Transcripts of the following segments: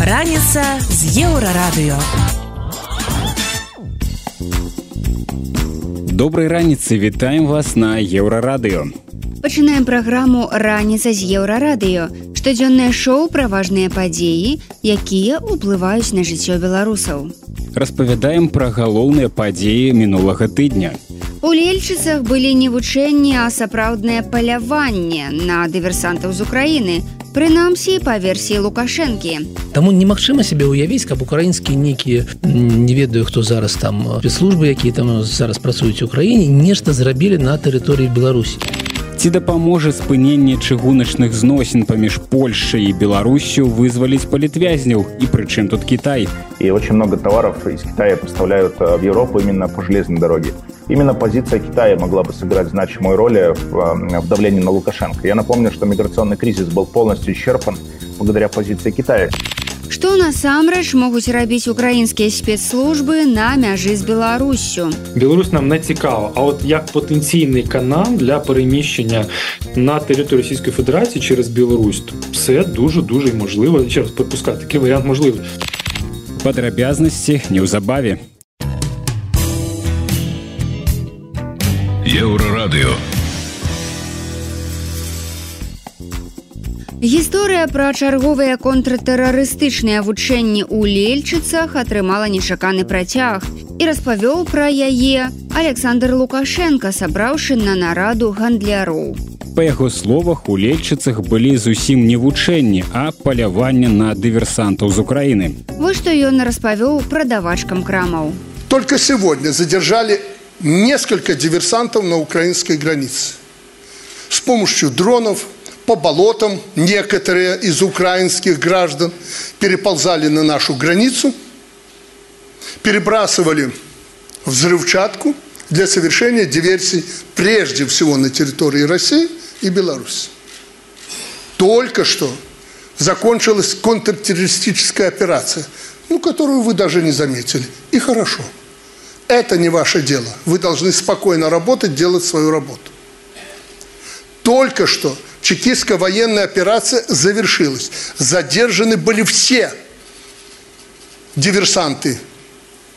Раніца з еўрарадыё. Добрай раніцы вітаем вас на еўрарадыё. Пачынаем праграму раніца з еўрарадыё. Штодзённае шоу пра важныя падзеі, якія ўплываюць на жыццё беларусаў. Распавядаем пра галоўныя падзеі мінулага тыдня. У лельчыцах былі не вучэнні, а сапраўднае паляванне на дыверсантаў з Украіны, Прынамсі па версіі лукашэнкі. Таму немагчыма сябе ўявіць, каб украінскія нейкія не ведаю, хто зараз там спецслужбы, якія там зараз працуюць у краіне, нешта зрабілі на тэрыторыі Беларусі. Ці дапаможа спыненне чыгуначных зносін паміж Польшай і Беларусю вызваліць палітвязняў і прычым тут Кітай. И очень много товаров из Китая поставляют в Европу именно по железной дороге. Именно позиция Китая могла бы сыграть значимую роль в, в давлении на Лукашенко. Я напомню, что миграционный кризис был полностью исчерпан благодаря позиции Китая. Што насамрэч могуць рабіць украінскія спецслужбы на мяжы з Беларуссю. Беларусь нам не цікава, а от як патэнційны канал для переміщення на тэрыторыю Російської Федерації через Білорусь, все дуже дуже можливо. Ще раз припускати, такий варіант можливий. Падрабязнасці неўзабаве. Еўрарадыё. Гісторыя пра чарговыя контртэрарыстычныя вучэнні ў лельчыцах атрымала нечаканы працяг і распавёў пра яе Александр Лукашенко, сабраўшы на нараду гандляроў. Па яго словах у лельчыцах былі зусім не вучэнні, а паляванне на дыверсантаў з Украіны. Вось што ён распавёў прадавачкам крамаў. Только сегодня задержали несколько диверсантов на украинской границе. С помощью дронов по болотам некоторые из украинских граждан переползали на нашу границу, перебрасывали взрывчатку для совершения диверсий прежде всего на территории России и Беларуси. Только что закончилась контртеррористическая операция, ну, которую вы даже не заметили. И хорошо. Это не ваше дело. Вы должны спокойно работать, делать свою работу. Только что чекистская военная операция завершилась. Задержаны были все диверсанты,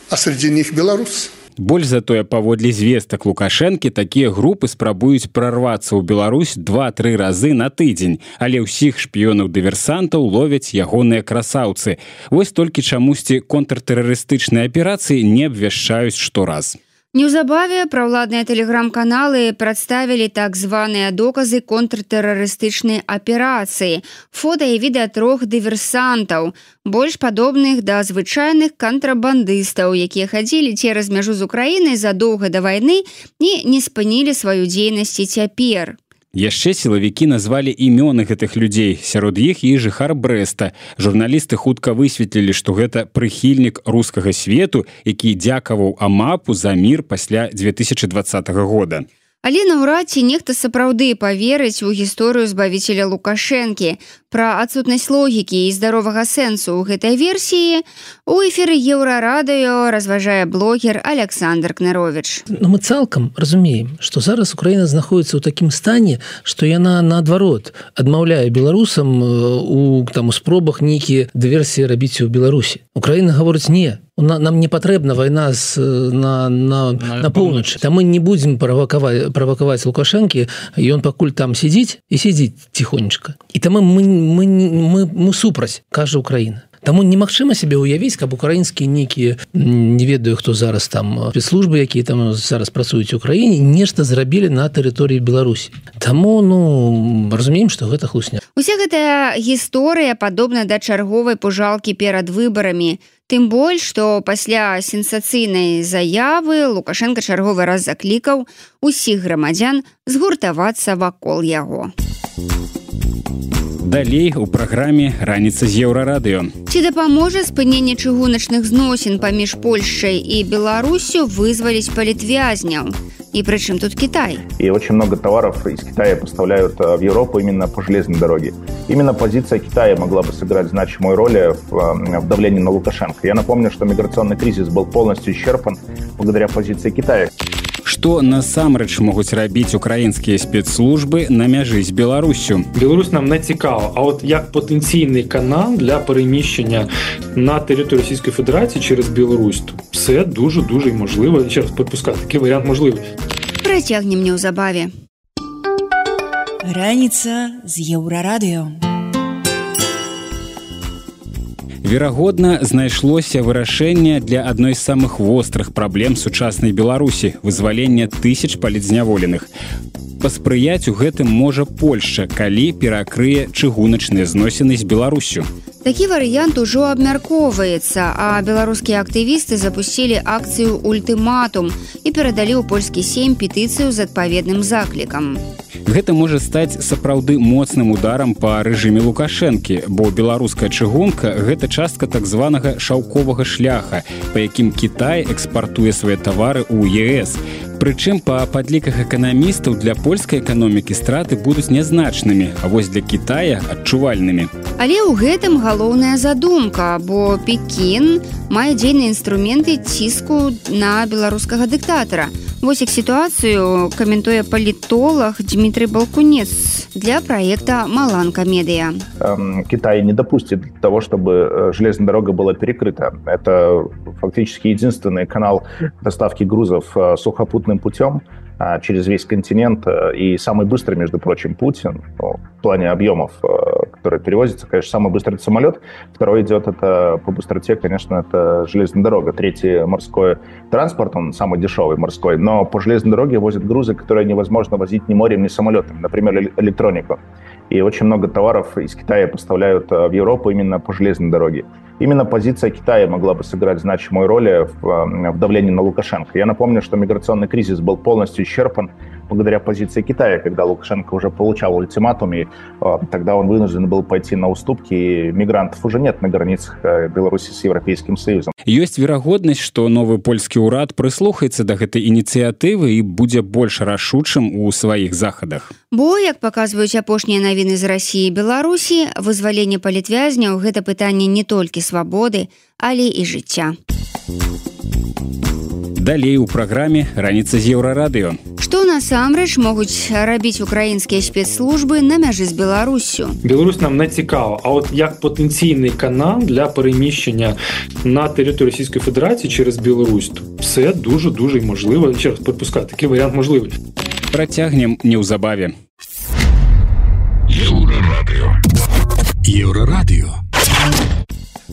а среди них белорусы. Больш затое паводле звестак лукашэнкі такія групы спрабуюць прарвацца ў Беларусь два-тры разы на тыдзень, але ўсіх шпіёнаў дыверсантаў ловяць ягоныя красаўцы. Вось толькі чамусьці контртэрарыстычныя аперацыі не абвяшчаюць штораз. Неўзабаве праўладныя тэлеграм-каналы прадставілі так званыя доказы контртэрарыстычнай аперацыі, фота і відэа трох дыверсантаў, больш падобных да звычайных кантрабандыстаў, якія хадзілі цераз мяжу з Украінай задоўга да вайны і не спынілі сваю дзейнасці цяпер. Яшчэ сілавікі назвалі імёны гэтых людзей. Сярод іх і жыхар Брэста. Журналісты хутка высветлілі, што гэта прыхільнік рускага свету, які дзякаваў Амапу за мір пасля 2020 года. Але наўрад ці нехта сапраўды паверыць у гісторыю збавіцеля лукашэнкі пра адсутнасць логікі і здаровага сэнсу ў гэтай версіі у эферы еўрарадыё разважае блогер Александр Кнарович. Ну, мы цалкам разумеем, што зараз Украіна знаходіцца ў такім стане, што яна наадварот адмаўляе беларусам у там у спробах нейкія дыверсіі рабіць у Беларусі. Украіна гаворыць не, нам не патрэбна вайна з на, на, на, на поўначы там мы не будзем правакаваць правакаваць лукашэнкі ён пакуль там сядзіць і сядзіць ціхонечка і там мы, мы, мы, мы супраць кажа Украіна Таму немагчыма сябе ўявіць, каб украінскія нейкія не ведаю, хто зараз там спецслужбы, якія там зараз працуюць у краіне, нешта зрабілі на тэрыторыі Беларусі. Таму ну разумеем, што гэта хлусня. Уся гэтая гісторыя падобна да чарговай пужалкі перад выбарамі. Тым больш, што пасля сенсацыйнай заявы Лукашенко чарговы раз заклікаў усіх грамадзян згуртавацца вакол яго. Далей у праграме раніца з еўрарадыё. Ці дапаможа спыненне чыгуначных зносін паміж Польшай і Беларусю вызваліць палітвязняў. И причем тут Китай? И очень много товаров из Китая поставляют в Европу именно по железной дороге. Именно позиция Китая могла бы сыграть значимую роль в, в давлении на Лукашенко. Я напомню, что миграционный кризис был полностью исчерпан благодаря позиции Китая Што насамрэч могуць рабіць украінскія спецслужбы на мяжы з беларусю. Беларусь нам не цікава А от як патэнцыйны канал для переміщення на тэрыторыю Російської Федерації через Білорусь все дуже дуже можливо. Ще раз припускати такий варіант можливий. Працягнем неўзабаве. Раніца з еўрарадыё. Верагодна, знайшлося вырашэнне для адной з самых вострых праблем сучаснай Беларусі вызвалення тысяч палідзняволеных. Паспрыяць у гэтым можа Польшча, калі перакрые чыгуначныя зносіны з Беларусю. Такі варыянт ужо абмяркоўваецца, а беларускія актывісты запусцілі акцыю ультыматум і перадалі ў польскі сем петыцыю з адпаведным заклікам. Гэта можа стаць сапраўды моцным ударам па рэжыме лукашэнкі, бо беларуская чыгунка гэта частка так званага шаўковага шляха, па якім Кітай экспартуе свае тавары ў ЕС. Прычым па падліках эканамістаў для польскай эканомікі страты будуць нязначнымі, а вось для Китая адчувальнымі. Але ў гэтым галоўная задумка, бо Пекін мае дзейныя інструменты ціску на беларускага дыктатара. Вось іх сітуацыю каментуе палітолог Дмітрий Балкунец для проекта Маланка Медиа. Китай не допустит того, чтобы э, железная дорога была перекрыта. Это фактически единственный канал доставки грузов э, сухопутным путем через весь континент э, и самый быстрый, между прочим, Путин ну, в плане объемов, которые перевозятся, конечно, самый быстрый это самолет, второй идет это по быстроте, конечно, это железная дорога, третий морской транспорт, он самый дешевый морской, но по железной дороге возят грузы, которые невозможно возить ни морем, ни самолетом, например, электронику. И очень много товаров из Китая поставляют в Европу именно по железной дороге именно позиция Китая могла бы сыграть значимую роль в, в давлении на Лукашенко. Я напомню, что миграционный кризис был полностью исчерпан благодаря позиции Китая, когда Лукашенко уже получал ультиматум, и тогда он вынужден был пойти на уступки, и мигрантов уже нет на границах э, Беларуси с Европейским Союзом. Есть вероятность, что новый польский урад прислухается до этой инициативы и будет больше рашучим у своих заходах. Бо, як показывают апошнія навіны з России и Беларуси, вызваление палітвязняў – гэта пытанне не толькі свабоды, але і жыцця. Далей у праграме раніца з еўрарадыё. Што насамрэч могуць рабіць украінскія спецслужбы на мяжы з Беларуссю. Беларусь нам не цікава, А от як патэнційны канал для переміщення на тэрыторыю Російської Федерації через Білорусь, все дуже дуже можливо. Ще раз припускати, такий варіант можливий. Працягнем неўзабаве. Еўрарадыё. Еўрарадыё.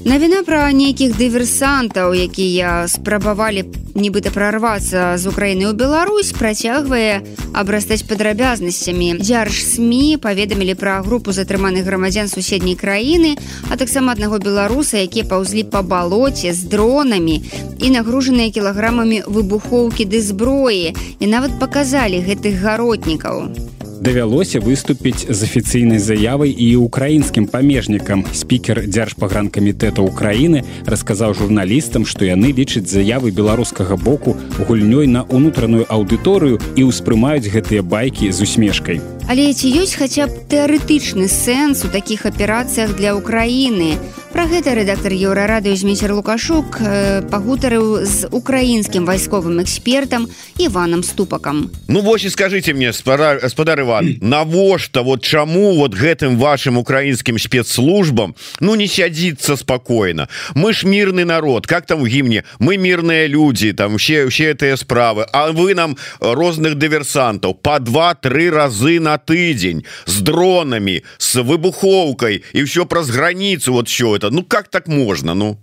Навіна пра нейкіх дыверсантаў, якія спрабавалі нібыта прарвацца з Украіны ў Беларусь, працягвае абрастаць падрабязнасцямі. Дзярж СМ паведамілі пра групу затрыманых грамадзян суседняй краіны, а таксама аднаго беларуса, якія паўзлі па балоце з дронамі і нагружаныя кілаграмамі выбухоўкі ды зброі і нават паказалі гэтых гаротнікаў давялося выступіць з афіцыйнай заявай і украінскім памежнікам. Спікер дзяржпагранкамітэта Украіны расказаў журналістам што яны лічаць заявы беларускага боку гульнёй на унутраную аўдыторыю і ўспрымаюць гэтыя байкі з усмешкай але ці ёсць хаця б тэарэтычны сэнс у такіх аперацыях для Украіны? А Пра гэта рэдактар еўрарадыё змейцер лукашук э, пагутарыў з украінскім вайсковым экспертам іванам ступакам. Ну вось і скажите мне спадар Іван навошта вот чаму вот гэтым вашим украінскім спецслужбам ну не сядзіцца спокойно мы ж мирный народ как там у гімне? Мы мирные люди там все все этыя справы А вы нам розных дыверсантаў по два-тры разы на тыдзень с дронами с выбухоўкай і все праз границу вот все это ну как так можно ну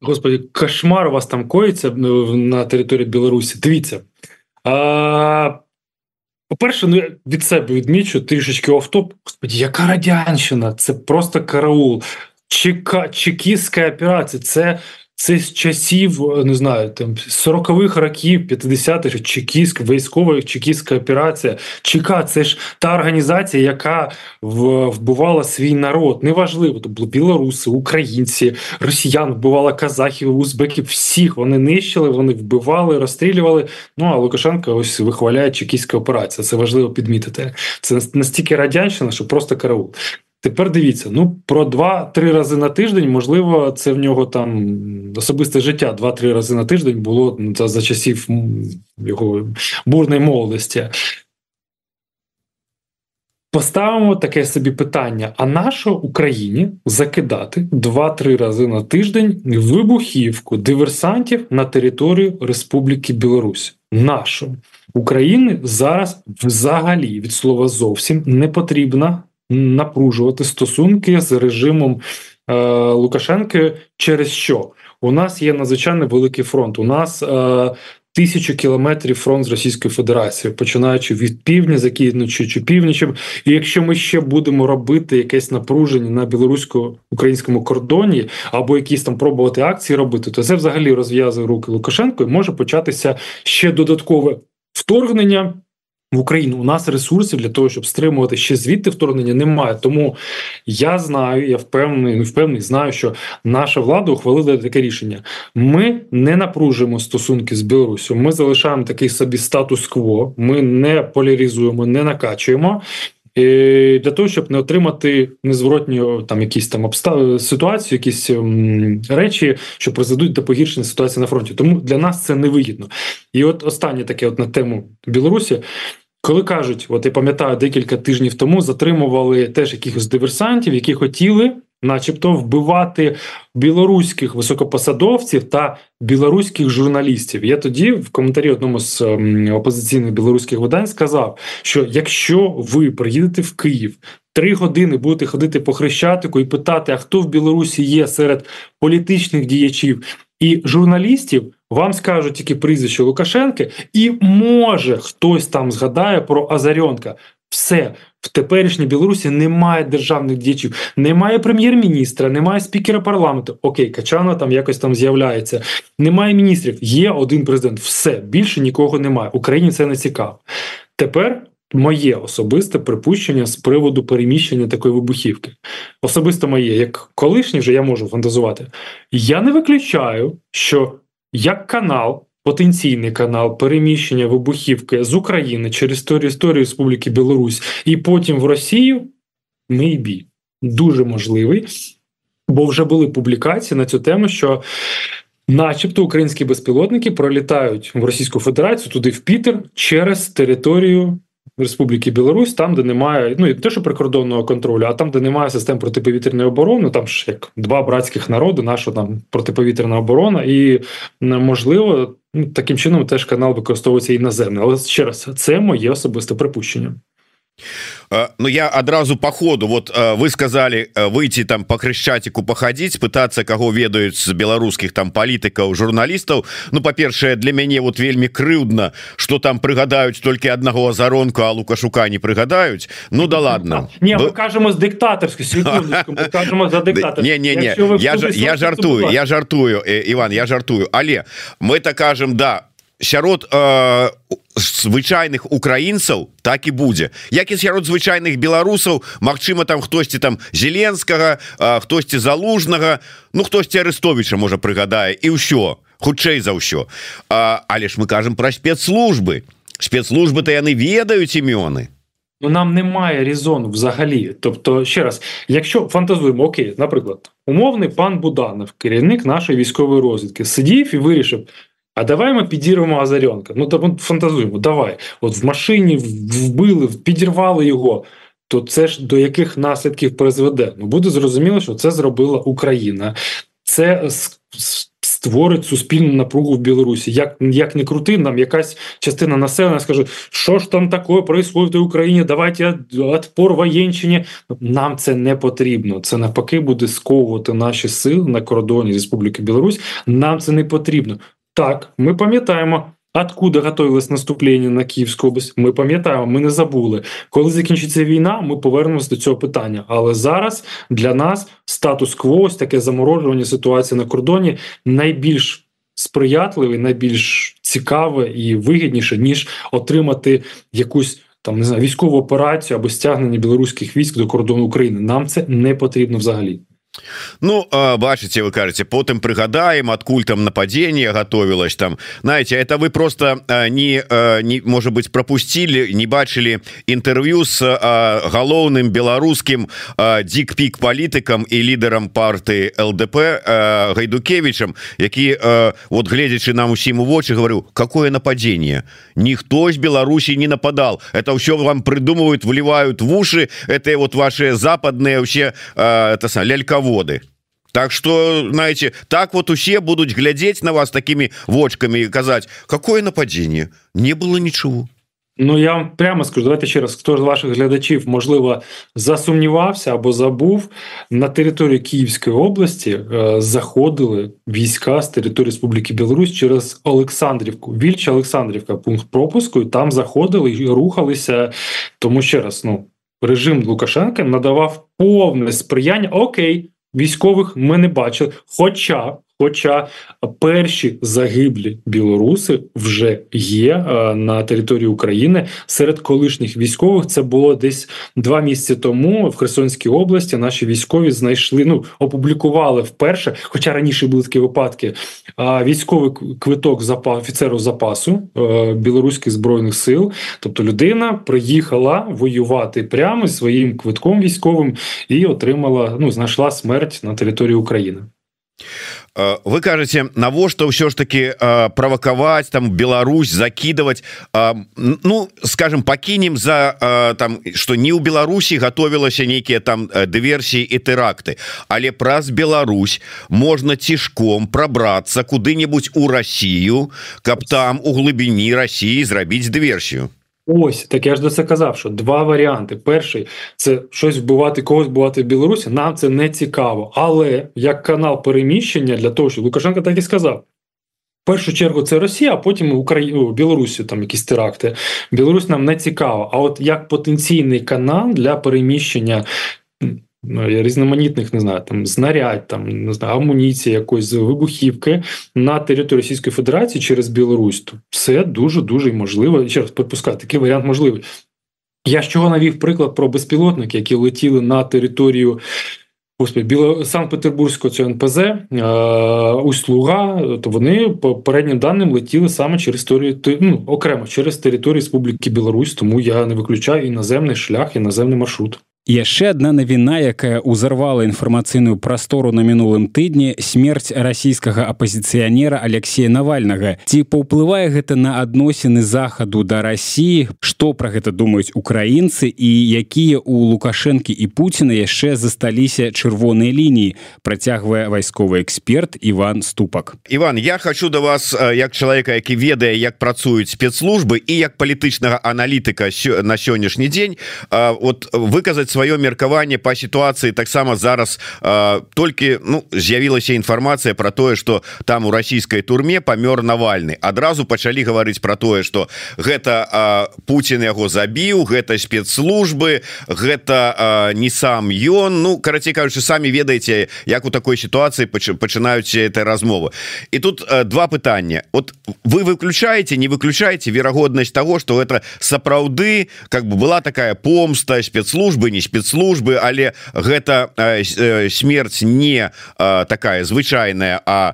господи кошмар у вас там коится на территории беларуси дивіться по-перше ну від себе відмічу трішечки офтоп господи яка радянщина це просто караул чека чекістська операція це це з часів не знаю там 40-х років 50-х чекіськ військова чекістська операція ЧК це ж та організація яка вбивала свій народ. Неважливо то були білоруси українці росіян вбивала казахів узбеків всіх. Вони нищили вони вбивали розстрілювали. Ну а лукашенко ось вихваляє чекістська операція це важливо підмітити. Це настільки радянщина що просто караул Тепер дивіться, ну про два-три рази на тиждень, можливо, це в нього там особисте життя. Два-три рази на тиждень було за, за часів його бурної молодості. Поставимо таке собі питання: а нащо Україні закидати два-три рази на тиждень вибухівку диверсантів на територію Республіки Білорусь? Нащо України зараз взагалі від слова зовсім не потрібна напружувати стосунки з режимом е, Лукашенки через що у нас є надзвичайно великий фронт. У нас е, тисячу кілометрів фронт з Російською Федерацією, починаючи від півдня, закінчуючи північем. І якщо ми ще будемо робити якесь напруження на білорусько-українському кордоні або якісь там пробувати акції робити, то це взагалі розв'язує руки Лукашенко і може початися ще додаткове вторгнення в Україну у нас ресурсів для того, щоб стримувати ще звідти вторгнення, немає. Тому я знаю, я впевнений, не впевнений, знаю, що наша влада ухвалила таке рішення. Ми не напружуємо стосунки з Білорусю. Ми залишаємо такий собі статус-кво. Ми не поляризуємо, не накачуємо. І Для того щоб не отримати незворотні там якісь там обстав... ситуації, якісь м, речі, що призведуть до погіршення ситуації на фронті. Тому для нас це невигідно. І от останнє таке, от на тему Білорусі. Коли кажуть, от я пам'ятаю, декілька тижнів тому затримували теж якихось диверсантів, які хотіли, начебто, вбивати білоруських високопосадовців та білоруських журналістів. Я тоді в коментарі одному з ем, опозиційних білоруських видань сказав, що якщо ви приїдете в Київ. Три години будете ходити по хрещатику і питати, а хто в Білорусі є серед політичних діячів і журналістів, вам скажуть тільки прізвище Лукашенки, і може хтось там згадає про Азарьонка. Все в теперішній Білорусі немає державних діячів, немає прем'єр-міністра, немає спікера парламенту. Окей, Качана там якось там з'являється. Немає міністрів. Є один президент. Все більше нікого немає. Україні це не цікаво. Тепер. Моє особисте припущення з приводу переміщення такої вибухівки. Особисто моє, як колишній вже я можу фантазувати. Я не виключаю, що як канал, потенційний канал переміщення вибухівки з України через територію Республіки Білорусь і потім в Росію, maybe, дуже можливий, бо вже були публікації на цю тему, що. Начебто українські безпілотники пролітають в Російську Федерацію туди в Пітер через територію Республіки Білорусь, там, де немає ну і те, що прикордонного контролю, а там, де немає систем протиповітряної оборони, там ж як два братських народи, наша там протиповітряна оборона, і можливо, ну, таким чином теж канал використовується і наземний. Але ще раз, це моє особисте припущення. Ну я адразу по ходу. Вот вы сказали выйти там по крышчатику походить пытаться кого ведаюць з беларускіх там палітыкаў журналістаў Ну па-першае для мяне вот вельмі крыўдна что там прыгадаюць толькі аднаго азаронку а лукашука не прыгадаюць. Ну да ладно. Не вы... кажам з дыктатарскай не не не я я жартую я жартую Іван я жартую. Але мы так кажем да сярод э, звычайных украінцаў так і будзе. Як і сярод звычайных беларусаў Мачыма там хтосьці там зеленскага хтосьці залужнага Ну хтосьці арестовича можа прыгадае і ўсё хутчэй за ўсё. Але ж мы кажам про спецслужбы. Спецслужбы то яны ведаюць імёны. Ну нам немає резону взагалі. Тобто, ще раз, якщо фантазуємо, окей, наприклад, умовний пан Буданов, керівник нашої військової розвідки, сидів і вирішив, а давай ми підірвемо Азаренка. Ну так фантазуємо, давай. От в машині вбили, підірвали його. То це ж до яких наслідків призведе? Ну буде зрозуміло, що це зробила Україна. Це створить суспільну напругу в Білорусі. Як як не крути, нам якась частина населення скаже, що ж там таке происходит в Україні? Давайте відпор воєнщині. Нам це не потрібно. Це навпаки буде сковувати наші сили на кордоні Республіки Білорусь. Нам це не потрібно. Так, ми пам'ятаємо, откуда готовилось наступлення на Київську область. Ми пам'ятаємо, ми не забули. Коли закінчиться війна, ми повернемося до цього питання. Але зараз для нас статус-кво, ось таке заморожування ситуації на кордоні найбільш сприятливий, найбільш цікаве і вигідніше, ніж отримати якусь. Там не знаю, військову операцію або стягнення білоруських військ до кордону України. Нам це не потрібно взагалі. Ну бачыце вы кажаце потым прыгадаем адкуль там нападение готовілась там знаете это вы просто не не может быть пропустили не бачылі інтэрв'ю с галоўным беларускім дикпік палітыкам і лідарам парты ЛДП гайдукевичам які вот гледзячы нам усім у вочы говорю какое нападение ніхто з Беларусі не нападал это ўсё вам придумывают вливают в уши это вот ваши западные вообще это ляльково заводы. Так что знаете так вот усе будуць глядзець на вас такими вочками и казаць какое нападение? Не было ничего Ну я вам прямо скажу давайте ще раз хто з ваших глядачів можливо засумнівався або забув на території Київської області е, заходили війська з території Республіки Білорусь через Олександрівку Вільча Олександрівка пункт пропуску і там заходили і рухалися. Тому ще раз ну режим Лукашенка надавав повне сприяння. Окей військових ми не бачили. Хоча Хоча перші загиблі білоруси вже є е, на території України серед колишніх військових. Це було десь два місяці тому в Херсонській області. Наші військові знайшли. Ну опублікували вперше, хоча раніше були такі випадки. військовий квиток запа офіцеру запасу е, білоруських збройних сил. Тобто людина приїхала воювати прямо своїм квитком військовим і отримала. Ну знайшла смерть на території України. Э, вы кажаце навошта ўсё ж таки э, правакаваць там Беларусь закидывать. Э, ну скажем пакінем за там что не ў Беларусі готовілася нейкія там дыверсіі і тэракты але праз Беларусь можна цішком прабрацца куды-небудзь у Россию каб там у глыбіні России зрабіць дыверсію Ось так я ж до це казав, що два варіанти. Перший це щось вбивати, когось вбивати в Білорусі. Нам це не цікаво. Але як канал переміщення для того, щоб Лукашенко так і сказав. В першу чергу це Росія, а потім Україну Білорусі там якісь теракти. Білорусь нам не цікава. А от як потенційний канал для переміщення різноманітних не знаю, там знарядь, там не знаю, амуніції, якоїсь вибухівки на території Російської Федерації через Білорусь, то це дуже дуже можливо. Ще раз підпускати такий варіант можливий. Я з чого навів приклад про безпілотники, які летіли на територію Господи, Біло Санкт-Петербурзького цього НПЗ е, Усть-Луга, то вони по переднім даним летіли саме через територію, ну, окремо через територію Республіки Білорусь, тому я не виключаю іноземний шлях, іноземний маршрут яшчэ одна навіна якая узарвала інфармацыйную прастору на мінулым тыдні смерць расійскага апазіцыянера алексея навальнага. Ці паўплывае гэта на адносіны захаду да рассіі што пра гэта думаюць украінцы? І якія у лукашэнкі і пуціна яшчэ засталіся чырвоныя лініі? Працягвае вайсковы эксперт Іван ступак. Іван я хочу да вас як чалавека які ведае як працуюць спецслужбы і як палітычнага аналітыка на сённяшні дзень вот выказаць сваё меркаванне по сітуацыі таксама зараз э, толькі ну з'явілася інфармацыя про тое что там у расійскай турме памёр навальны адразу пачалі гаварыць про тое что гэта э, Путін яго забіў гэта спецслужбы гэта э, не сам ён. Ну карацей кажучы самі ведаеце як у такой сітуацыі пачынаюць этой размовы. І тут э, два пытання. Вот вы выключаете не выключаете верагоднасць того что это сапраўды как бы была такая помста спецслужбы не спецслужбы але гэта смерть не такая звычайная а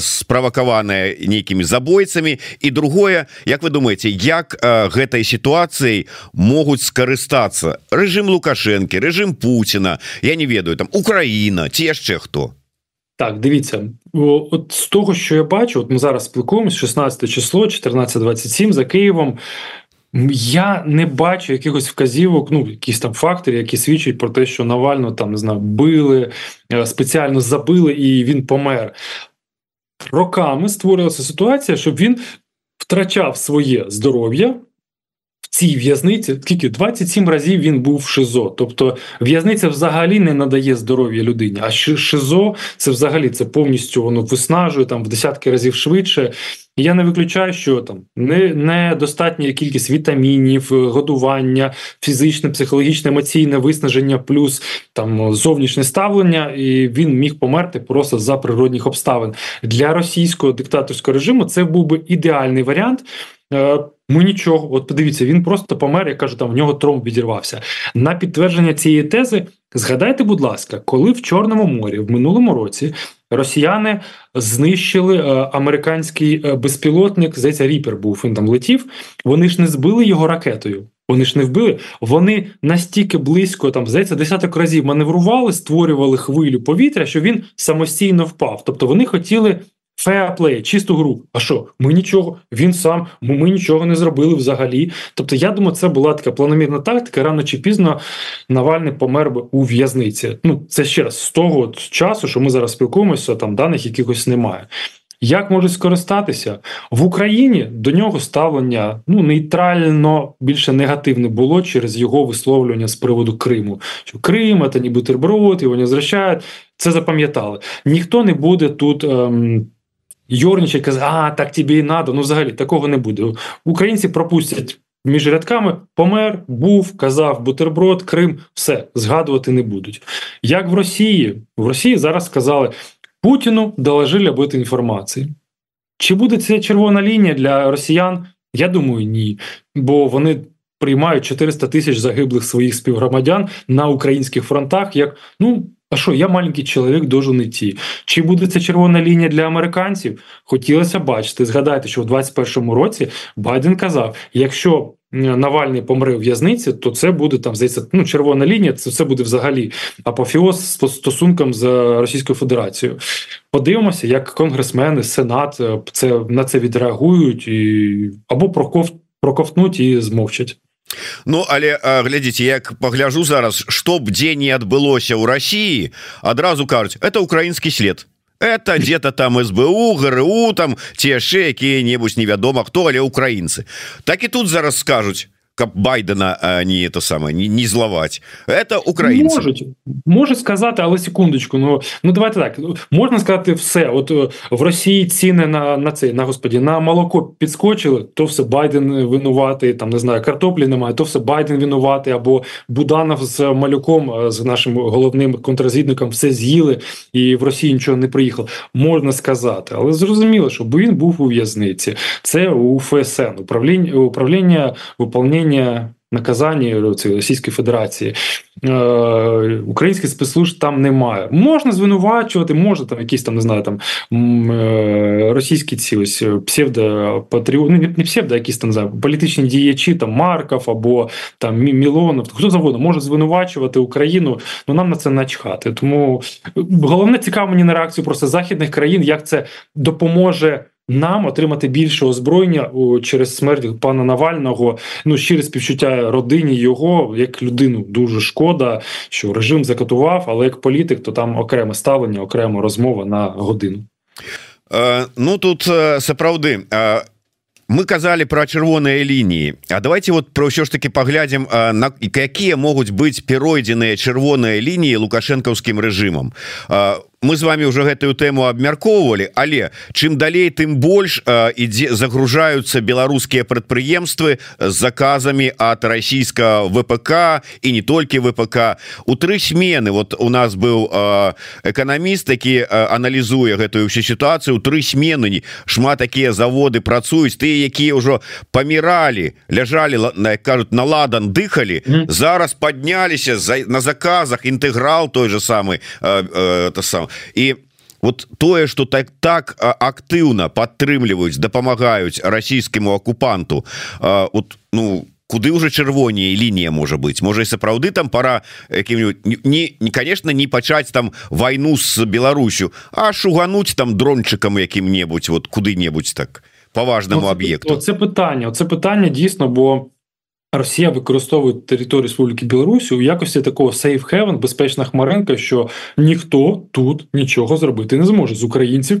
справакаваная нейкімі забойцамі і другое Як вы думаете як гэтай сітуацыяй могуць скарыстацца режим лукашэнкі режим Путина я не ведаю там Украіна ці яшчэ хто Так, дивіться, от з того, що я бачу, от ми зараз спілкуємось 16 число, 14.27 за Києвом. Я не бачу якихось вказівок, ну якісь там фактори, які свідчать про те, що Навально там не знаю, били, е, спеціально забили і він помер. Роками створилася ситуація, щоб він втрачав своє здоров'я. В цій в'язниці скільки 27 разів він був в ШИЗО. Тобто в'язниця взагалі не надає здоров'я людині. А ШИЗО це взагалі це повністю воно виснажує там в десятки разів швидше. Я не виключаю, що там не недостатня кількість вітамінів, е, годування, фізичне, психологічне, емоційне виснаження, плюс там зовнішнє ставлення, і він міг померти просто за природних обставин для російського диктаторського режиму. Це був би ідеальний варіант. Е, ми нічого, от подивіться, він просто помер. Я кажу, там в нього тромб відірвався. На підтвердження цієї тези Згадайте, будь ласка, коли в Чорному морі в минулому році росіяни знищили е, американський е, безпілотник, здається, Ріпер був він там летів. Вони ж не збили його ракетою. Вони ж не вбили. Вони настільки близько, там здається, десяток разів маневрували, створювали хвилю повітря, що він самостійно впав. Тобто вони хотіли феаплей, чисту гру. А що? Ми нічого, він сам, ми, нічого не зробили взагалі. Тобто, я думаю, це була така планомірна тактика. Рано чи пізно Навальний помер би у в'язниці. Ну, це ще раз з того часу, що ми зараз спілкуємося, там даних якихось немає. Як можуть скористатися в Україні до нього ставлення ну нейтрально більше негативне було через його висловлювання з приводу Криму. Що Крим це не бутерброд, його не зрощають. Це запам'ятали. Ніхто не буде тут. Ем, Йорнічать казати, а так тобі і надо. Ну, взагалі такого не буде. Українці пропустять між рядками, помер, був, казав бутерброд, Крим, все згадувати не будуть. Як в Росії, в Росії зараз сказали Путіну доложили об этой інформації. Чи буде це червона лінія для росіян? Я думаю, ні. Бо вони приймають 400 тисяч загиблих своїх співгромадян на українських фронтах як ну. А що, я маленький чоловік должен йти. Чи буде це червона лінія для американців? Хотілося бачити. Згадайте, що в 2021 році Байден казав: якщо Навальний помре в в'язниці, то це буде там здається, ну червона лінія. Це все буде взагалі апофіоз з стосунком з Російською Федерацією. Подивимося, як конгресмени, сенат е, це на це відреагують і або проков, проковтнуть і змовчать. Ну але глядзіце як пагляжу зараз чтоб дзе не адбылося ў Росіі адразу кажуць это украінскі след это где-то там СБУ ГРУ там ці яшчэ якія-небудзь невядома хто але украінцы так і тут зараз скажуць каб байдена а не это самое не, не зловать. Это українці можуть сказати але секундочку ну ну давайте так можна сказати все от е, в Росії ціни на на це на господі на молоко підскочили то все байден винуватий там не знаю картоплі немає то все байден винуватий або буданов з малюком е, з нашим головним контррозвідником все з'їли і в Росії нічого не приїхало. Можна сказати але зрозуміло що він був у в'язниці. Це у ФСН управління управління виповнення управління наказання Російської Федерації е, українських спецслужб там немає. Можна звинувачувати, можна там якісь там не знаю, там е, російські ці ось псевдопатріоти, ну, не псевдо, якісь там знаю, політичні діячі, там Марков або там Мілонов, хто завгодно може звинувачувати Україну. Ну нам на це начхати. Тому головне цікаво мені на реакцію просто західних країн, як це допоможе нам отримати більше озброєння через смерть пана Навального. Ну щире співчуття родині його як людину дуже шкода, що режим закатував, але як політик, то там окреме ставлення, окрема розмова на годину. Е, ну тут е, сапраўды е, мы казалі про чырвоныя лініі А давайте вот про ўсё ж таки паглядзім на якія могуць быць перайдзеныя чырвоныя лініі лукашэнкаўскім рэжымам мы з вами уже гэтую тэму абмяркоўвалі але чым далей тым больш ідзе загружаюцца беларускія прадпрыемствы з заказамі от расійска ВПК і не толькі ВПК у тры смены вот у нас быў эканаміст які аналізуе гэтую всю сітуацыю тры смены шмат такія заводы працуюць тыя якія ўжо паміралі ляжалі на кажуць наладан дыхалі mm. зараз подняліся за на заказах інтэграл той же самый это сам і вот тое что так так актыўна падтрымліваюць дапамагаюць расійскаму акупанту вот ну куды уже чырвоней лінія можа быть можа і сапраўды там пора якім-нибудь не не конечно не пачаць там войну с Беларусю а шугануть там дрончыкам якім-небудзь вот куды-небудзь так по важному об'екту це питання це питання дійсно бо Росія використовує територію Республіки Білорусі у якості такого safe haven, безпечна хмаринка, що ніхто тут нічого зробити не зможе з українців.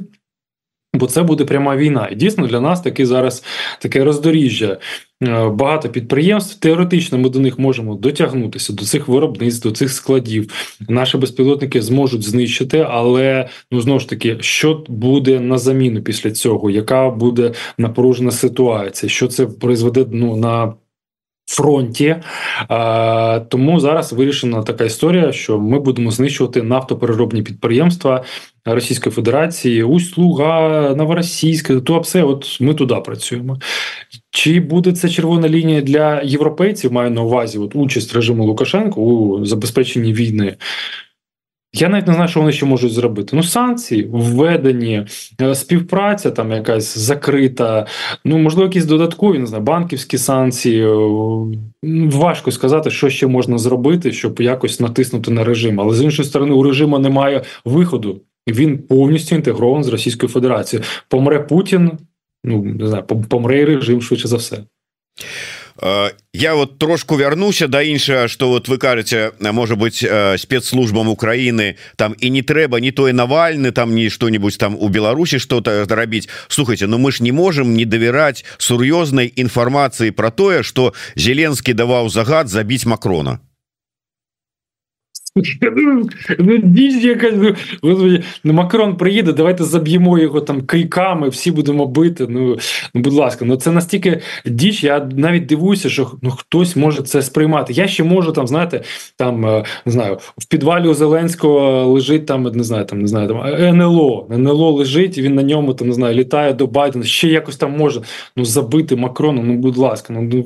Бо це буде пряма війна, і дійсно для нас таки зараз таке роздоріжжя. Е, багато підприємств. Теоретично ми до них можемо дотягнутися до цих виробництв, до цих складів. Наші безпілотники зможуть знищити, але ну знову ж таки, що буде на заміну після цього? Яка буде напружена ситуація? Що це призведе ну на фронті. Е, Тому зараз вирішена така історія, що ми будемо знищувати нафтопереробні підприємства Російської Федерації, Услуга, Новоросійська, Туапсе. от ми туди працюємо. Чи буде це червона лінія для європейців? Маю на увазі от участь режиму Лукашенко у забезпеченні війни. Я навіть не знаю, що вони ще можуть зробити. Ну, санкції введені, е, співпраця там якась закрита. Ну, можливо, якісь додаткові не знаю, банківські санкції. Важко сказати, що ще можна зробити, щоб якось натиснути на режим. Але з іншої сторони, у режиму немає виходу. Він повністю інтегрований з Російською Федерацією. Помре Путін, ну не знаю, помре режим швидше за все. Э, я вот трошку вярнуся да іншага что вот вы кажаце можа быть э, спецслужбам Украины там і не трэба не той навальны там не что-нибудь там у Беларусі что-то рабіць слухайте но ну мы ж не можем не давяраць сур'ёзнай інфармацыі про тое что зеленскі даваў загад забіць макрона ну, діч якась, ну, ну, Макрон приїде, давайте заб'ємо його там кийками, всі будемо бити. Ну, ну будь ласка, ну це настільки діч, я навіть дивуюся, що ну, хтось може це сприймати. Я ще можу там, знаєте, там е, не знаю, в підвалі у Зеленського лежить там, не знаю, там не знаю, там НЛО. НЛО лежить, він на ньому там не знаю, літає до Байдена. Ще якось там може ну забити Макрона. Ну, будь ласка, ну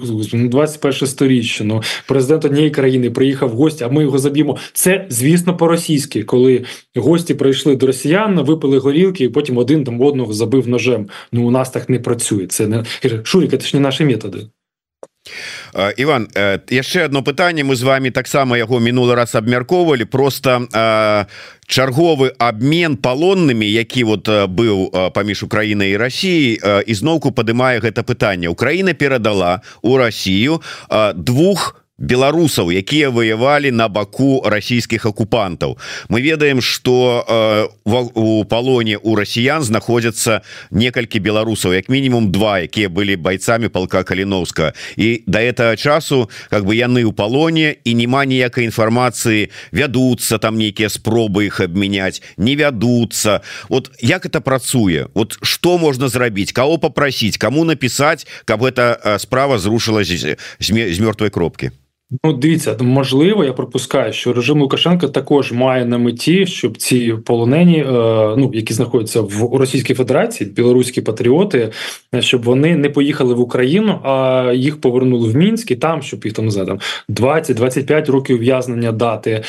21 ну, сторіччя. Ну президент однієї країни приїхав в гості, а ми його заб'ємо. Це, звісно, по-російськи, коли гості прийшли до росіян, випили горілки, і потім один там одного забив ножем. Ну у нас так не працює. Це не Шурік, це ж не наші методи. Іван яшчэ одно пытанне мы з вами таксама яго мінулы раз абмяркоўвалі просто чарговы обмен палоннымі які вот быў паміж Украінай і Росіяй ізноўку падымае гэта пытанне Украіна перадала у Росію двух у беларусаў якія воевалі на баку расійскіх акупантаў. Мы ведаем что э, у палоне у расіян знаходзяцца некалькі беларусаў як мінімум два якія былі бойцамі полка каліновска. І до этого часу как бы яны у палоне і няма ніякай інфармацыі вядуцца там нейкія спробы их абмяняць не вядуцца. Вот як это працуе? Вот что можна зрабіць? Кого попросить кому написать каб эта справа зрушилась з мёртвой кропки Ну, дивіться, можливо, я пропускаю, що режим Лукашенка також має на меті, щоб ці полонені, е, ну які знаходяться в Російській Федерації, білоруські патріоти, щоб вони не поїхали в Україну, а їх повернули в Мінськ і там, щоб їх там там 20-25 років ув'язнення дати.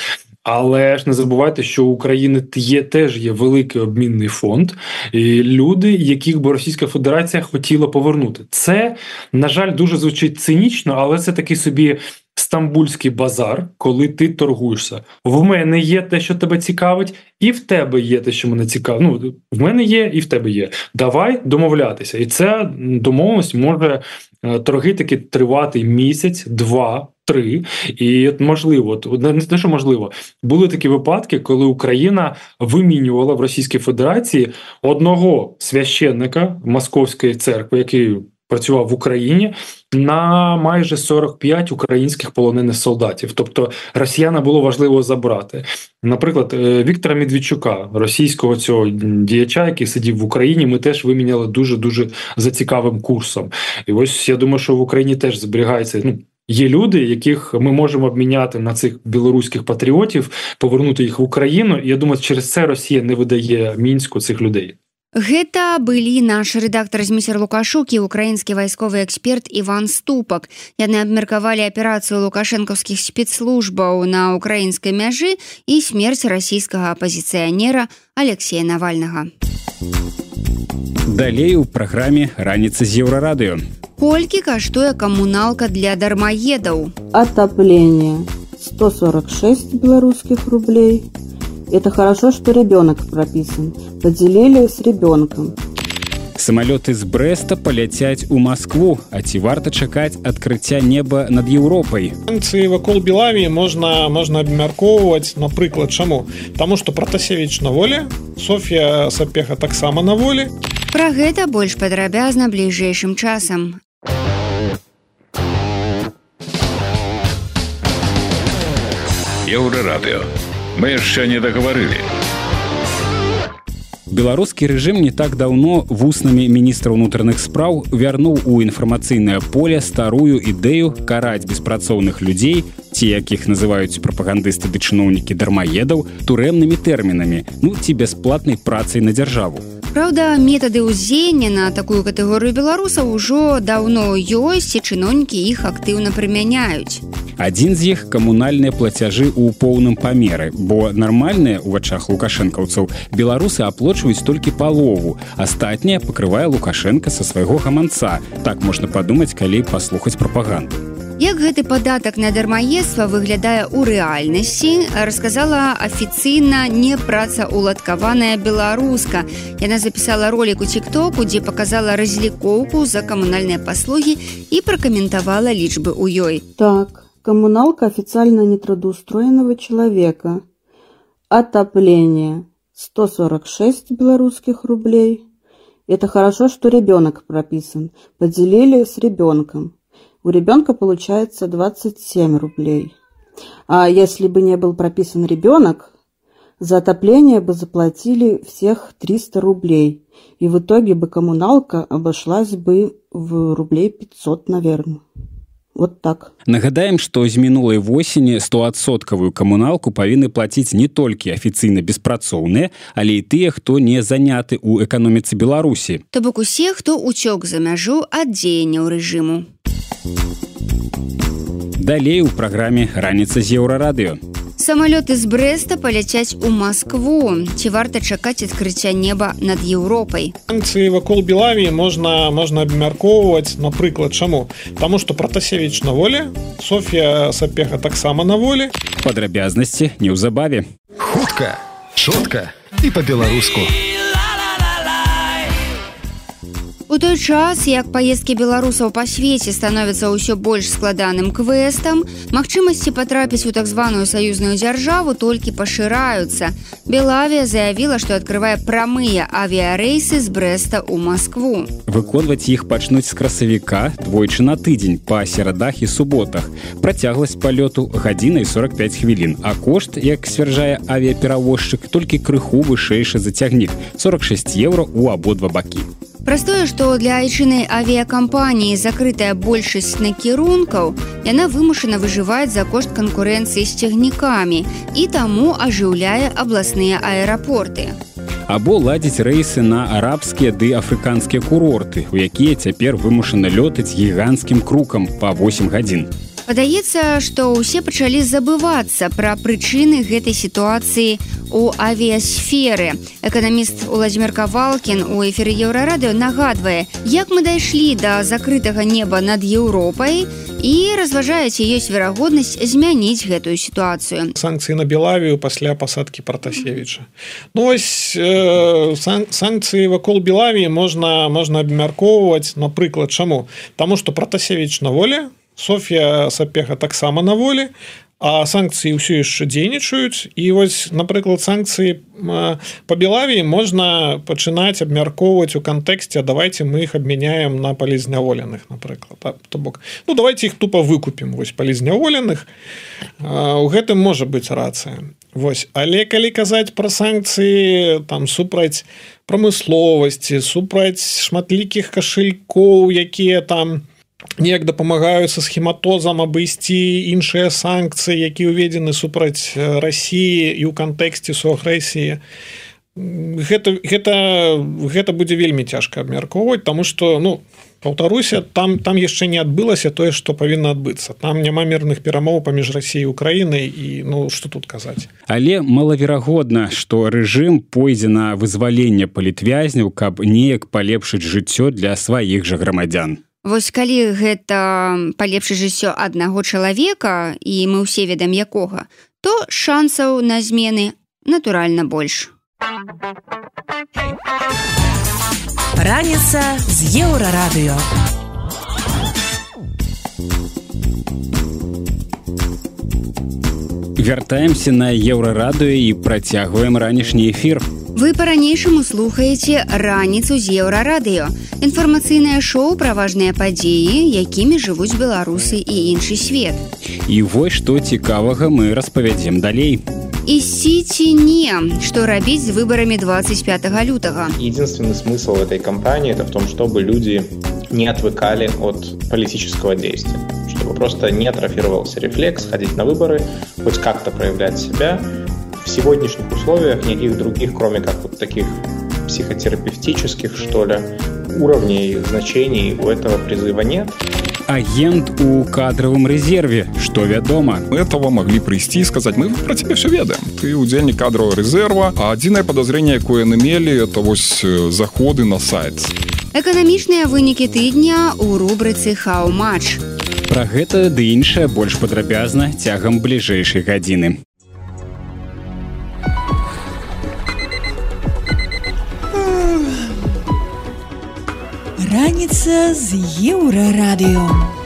Але ж не забувайте, що у України є теж є великий обмінний фонд, і люди, яких би Російська Федерація хотіла повернути. Це на жаль дуже звучить цинічно, але це такий собі стамбульський базар, коли ти торгуєшся. В мене є те, що тебе цікавить, і в тебе є те, що мене цікавить. Ну в мене є, і в тебе є. Давай домовлятися. І ця домовленість може е, торги таки тривати місяць, два. Три і можливо, не те, що можливо, були такі випадки, коли Україна вимінювала в Російській Федерації одного священника Московської церкви, який працював в Україні на майже 45 українських полонених солдатів. Тобто росіяна було важливо забрати. Наприклад, е, Віктора Медведчука, російського цього діяча, який сидів в Україні, ми теж виміняли дуже дуже за цікавим курсом. І ось я думаю, що в Україні теж зберігається. Ну є люди, яких ми можемо обміняти на цих білоруських патріотів, повернути їх в Україну. І я думаю, через це Росія не видає мінську цих людей. Гэта былі наш рэдактор змейсер лукашукі украінскі вайсковы эксперт Іван ступак. Яны абмеркавалі аперацыю лукашэнкаўскіх спецслужбаў на украінскай мяжы і смерць расійскага апазіцыянера Алексея навальнага. Далей у праграме раніца з еўрарадыё. Колькі каштуе камуналка для дармаедаў? Отопление 146 беларускіх рублей Это хорошо, что ребенок прописан. Поделили с ребенком. Самолеты з Брэста паляцяць у Маскву, а ці варта чакаць адкрыцця неба над Еўропай. Санкцыі вакол Белавіі можна можна абмяркоўваць, напрыклад, чаму? Таму што Пратасевіч на волі, Софія Сапеха таксама на волі. Пра гэта больш падрабязна бліжэйшым часам. Еўрарадыё мы яшчэ не дагаварылі беларускі рэжым не так даўно вуснамі міністра ўнутраных спраў вярнуў у інфармацыйнае поле старую ідэю караць беспрацоўных людзей ці якіх называюць прапагандысты ды чыноўнікі дармаедаў турэмнымі тэрмінамі ну ці бясплатнай працай на дзяржаву Праўда, метады ўздзеяння на такую катэгорыю беларусаў ужо даўно ёсць і чыноўнікі іх актыўна прымяняюць. Адзін з іх камунальныя плацяжы ў поўным памеры, бо нармальныя ў вачах лукашэнкаўцаў беларусы аплочваюць толькі палову. Астатняе пакрывае лукашенко са свайго гаманца. Так можна падумаць, калі паслухаць прапаганду. Як гэты падатак на дармаедства выглядае ў рэальнасці, расказала афіцыйна непрацаўладкаваная беларуска. Яна запісала ролик у тиктоку, дзе показала разлікоўку за камунальныя паслугі і пракаментавала лічбы ў ёй. Так, коммуналка официально нетрудоустроенного человека. Отопление 146 белорусских рублей. Это хорошо, что ребенок прописан. Поделили с ребенком у ребенка получается 27 рублей. А если бы не был прописан ребенок, за отопление бы заплатили всех 300 рублей. И в итоге бы коммуналка обошлась бы в рублей 500, наверное. Вот так. Нагадаем, што з мінулай восені стоадсоткавую камуналку павінны плаціць не толькі афіцыйна беспрацоўныя, але і тыя, хто не заняты ў эканоміцы Беларусі. То бок усе, хто уцёк за мяжу ад дзеянняў рэжыму. Далей у праграме раніца з еўрарадыё. Самалёты з брэста паляцяць у Маскву. Ці варта чакаць адкрыцця неба над Еўропай. Санкцыі вакол Белавіі можна можна абмяркоўваць, напрыклад, чаму? Таму што Пратасевіч на волі, Софія Сапеха таксама на волі. Падрабязнасці неўзабаве. Хутка, чутка і па-беларуску. У той час, як паездкі беларусаў па свеце становяцца ўсё больш складаным квестам, магчымасці патрапіць у так званую саюзную дзяржаву толькі пашыраюцца. Белавія заявіла, што адкрывае прамыя авіярэйсы з брэста ў Маскву. Выконваць іх пачнуць з красавіка двойчы на тыдзень па серадах і суботах. Працягласць палёту гадзіна і 45 хвілін, а кошт, як сцвярджае авіяперавозчык, толькі крыху вышэйшы зацягнік 46 еўра ў абодва бакі. Праз тое, што для айчынай авіякампаніі закрытая большасць накірункаў, яна вымушана выжываць за кошт канкурэнцыі з цягнікамі і таму ажыўляе абласныя аэрапорты. Або ладзіць рэйсы на арабскія ды афрыканскія курорты, у якія цяпер вымушана лётаць гіганцкім крукам па 8 гадзін. Падаецца, што ўсе пачалі забывацца пра прычыны гэтай сітуацыі у авіасферы. Эканаміст Уладзімир Кавалкін у эфіры Еўрарадыё нагадвае, як мы дайшлі да закрытага неба над Еўропай і разважае, ці ёсць верагоднасць змяніць гэтую сітуацыю. Санкцыі на Белавію пасля пасадкі Пратасевіча. Ну, ось э, сан санкцыі вакол Белавіі можна можна абмяркоўваць, напрыклад, чаму? Таму што Пратасевіч на волі, Софія Сапеха таксама на волі, а санкцыі ўсё яшчэ дзейнічаюць. І вось напрыклад санкцыі па белавіі можна пачынаць абмяркоўваць у кантэксце давайте мы іх абмяняем на палізняволеных напрыклад. То бок ну давайте іх тупо выкупім вось палізняволеных. У гэтым можа быць рацыя. Вось але калі казаць пра санкцыі там супраць прамысловасці супраць шматлікіх кашалькоў якія там, неяк дапамагаюць са схематозам абысці іншыя санкцыі які ўведзены супраць рассіі і ў кантэксце суагрэсіі. Гэта гэта гэта будзе вельмі цяжка абмяркоўваць тому что ну паўтаруся там там яшчэ не адбылася тое што павінна адбыцца. Там няма мірных перамоў паміж рассіяй украінай і ну что тут казаць. Але малаверагодна што рэжым пойдзе на вызваленне палітвязняў каб неяк палепшыць жыццё для сваіх жа грамадзян Вось калі гэта палепшыць жыццё аднаго чалавека і мы ўсе ведам якога, то шансаў на змены натуральна больш. Раніца з еўрарадыё. Вяртаемся на еўрарадыё і працягваем ранішні эфір. Вы па-ранейшаму слухаеце раніцу з еўрарадыё. Інфармацыйнае шоу пра важныя падзеі, якімі жывуць беларусы і іншы свет. І вось што цікавага мы распавядзем далей. ісці ці не што рабіць з выбарамі 25 лютага единственный смысл этой кампании это в том чтобы люди не отвыкали от политического действия чтобы просто не атрофировался рефлекс ходить на выборы хоть как-то проявлять себя в сегодняшних условиях никаких других кроме как вот таких психотерапевтических что ли уровней значений у этого призыва нет. Агент у кадровым резерве. Что вядома этого могли прийти и сказать мы про тебе все ведаем. Ты удзельник кадрового резерва а адзінае подозрение якое намелі это вось заходы на сайт эканамічныя вынікі тыдня у рубрыцы хау-матч про гэта ды іншае больш падрабязна цягам бліжэйшай гадзіны Раніца з еўрарадыё.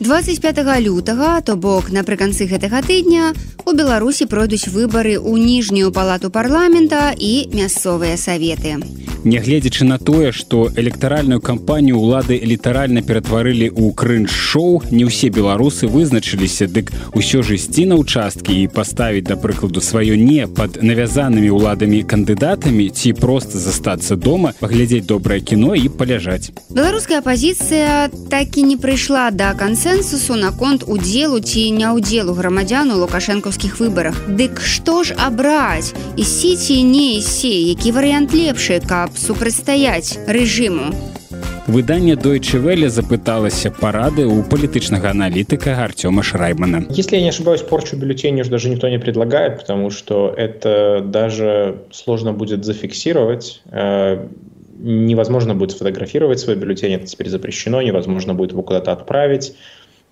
25 лютага то бок напрыканцы гэтага тыдня у беларусі пройдуць выбары ў ніжнюю палату парламента і мясцовыя саветы. Нягледзячы на тое што электаральную кампанію ўлады літаральна ператварылі ў крынж-шоу не ўсе беларусы вызначыліся дык усё ж ісці на ўчасткі і паставіць да прыкладу сваё не пад навязанымі ўладамі кандыдатамі ці проста застацца дома паглядзець добрае кіно і паляжаць. Беларуская апозіцыя так і не прыйшла да кансенсусу наконт удзелу ці няўдзелу грамадзян у лукашэнкаўскіх выбарах дык што ж абраць ісці ці не ісці які варыянт лепшы каб супрацьстаяць рэжыму. Выданне Deutsche Welle запыталася парады у палітычнага аналітыка Артема Шраймана. Если я не ошибаюсь, порчу бюллетеней уже даже никто не предлагает, потому что это даже сложно будет зафиксировать. Э, невозможно будет сфотографировать свой бюллетень, это теперь запрещено, невозможно будет его куда-то отправить.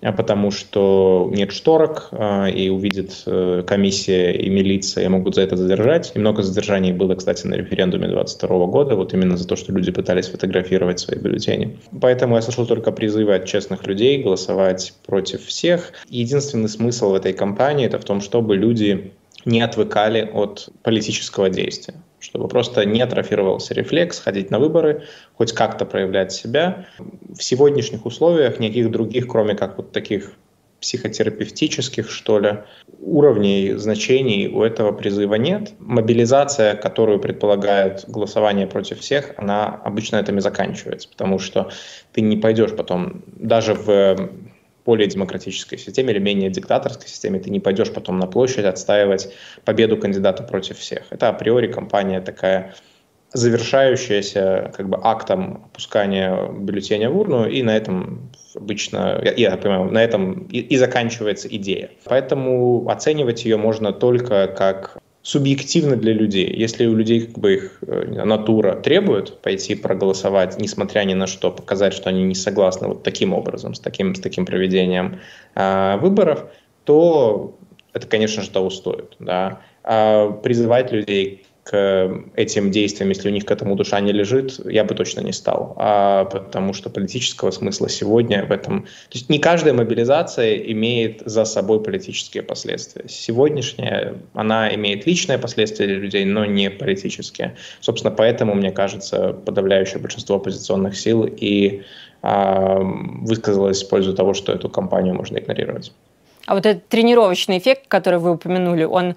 А потому что нет шторок, а, и увидит э, комиссия и милиция, и могут за это задержать. И много задержаний было, кстати, на референдуме 22 года, вот именно за то, что люди пытались фотографировать свои бюллетени. Поэтому я слышал только призывы от честных людей голосовать против всех. Единственный смысл в этой кампании это в том, чтобы люди не отвыкали от политического действия чтобы просто не атрофировался рефлекс, ходить на выборы, хоть как-то проявлять себя. В сегодняшних условиях никаких других, кроме как вот таких психотерапевтических, что ли, уровней значений у этого призыва нет. Мобилизация, которую предполагает голосование против всех, она обычно этим и заканчивается, потому что ты не пойдешь потом даже в более демократической системе или менее диктаторской системе, ты не пойдешь потом на площадь отстаивать победу кандидата против всех. Это априори компания такая завершающаяся как бы актом опускания бюллетеня в урну, и на этом обычно, я, я понимаю, на этом и, и заканчивается идея. Поэтому оценивать ее можно только как субъективно для людей. Если у людей как бы их э, натура требует пойти проголосовать, несмотря ни на что, показать, что они не согласны вот таким образом, с таким, с таким проведением э, выборов, то это, конечно же, того стоит. Да? А призывать людей к этим действиям, если у них к этому душа не лежит, я бы точно не стал. А потому что политического смысла сегодня в этом... То есть не каждая мобилизация имеет за собой политические последствия. Сегодняшняя, она имеет личные последствия для людей, но не политические. Собственно, поэтому, мне кажется, подавляющее большинство оппозиционных сил и а, высказалось в пользу того, что эту кампанию можно игнорировать. А вот этот тренировочный эффект, который вы упомянули, он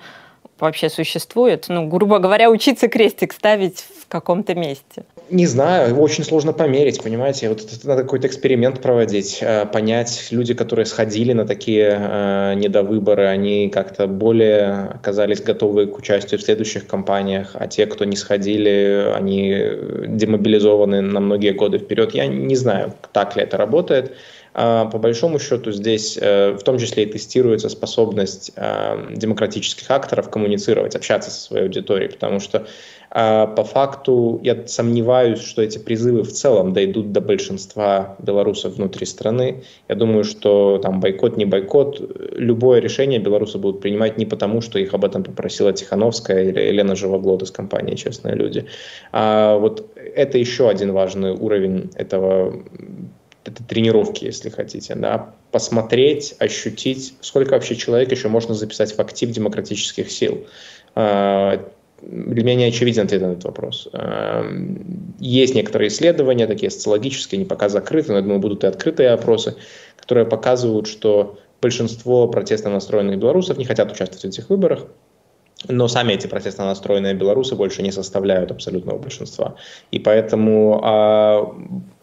вообще существует? Ну, грубо говоря, учиться крестик ставить в каком-то месте. Не знаю, очень сложно померить, понимаете? Вот это надо какой-то эксперимент проводить, э, понять, люди, которые сходили на такие э, недовыборы, они как-то более оказались готовы к участию в следующих кампаниях, а те, кто не сходили, они демобилизованы на многие годы вперед. Я не знаю, так ли это работает. А, по большому счету здесь э, в том числе и тестируется способность а, демократических акторов коммуницировать, общаться со своей аудиторией, потому что а, по факту я сомневаюсь, что эти призывы в целом дойдут до большинства белорусов внутри страны. Я думаю, что там бойкот, не бойкот, любое решение белорусы будут принимать не потому, что их об этом попросила Тихановская или Елена Живоглот из компании «Честные люди». А вот это еще один важный уровень этого это тренировки, если хотите, да, посмотреть, ощутить, сколько вообще человек еще можно записать в актив демократических сил. А, для меня не очевиден ответ на этот вопрос. А, есть некоторые исследования, такие социологические, они пока закрыты, но я думаю, будут и открытые опросы, которые показывают, что большинство протестно настроенных белорусов не хотят участвовать в этих выборах, но сами эти протестно настроенные белорусы больше не составляют абсолютного большинства. И поэтому а,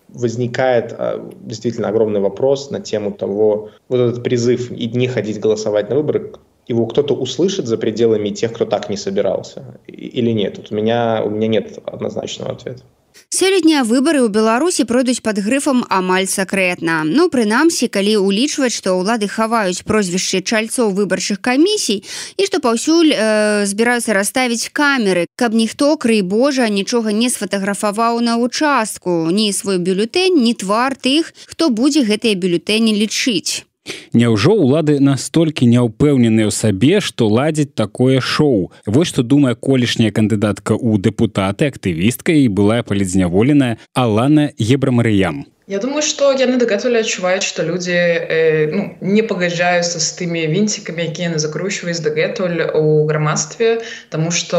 возникает а, действительно огромный вопрос на тему того, вот этот призыв и не ходить голосовать на выборы, его кто-то услышит за пределами тех, кто так не собирался, или нет? Вот у меня, у меня нет однозначного ответа. Сёлетнія выбары ў Беларусі пройдуць пад грыфам амаль сакрэтна. Ну прынамсі, калі ўлічваць, што ўлады хаваюць прозвішчы чальцоў выбарчых камісій і што паўсюль э, збіраюцца расставіць камеры, каб ніхто крый Божа нічога не сфатаграфаваў на участку, ні свой бюлетэнь, ні твар тых, хто будзе гэтыя бюлетэні лічыць. Няўжо ўлады настолькі няўпэўненыя ў сабе, што ладзіць такое шоу. Вось што думае колішняя кандыдатка ў дэпутаты, актывістка і былая палідзняволеная Алана Ебрамарыям. Я думаю, что яны дагэтуль адчуваюць, што людзі э, ну, не пагаджаюцца з тымі вінцікамі, якія яны закручваюць дагэтуль у грамадстве, Таму што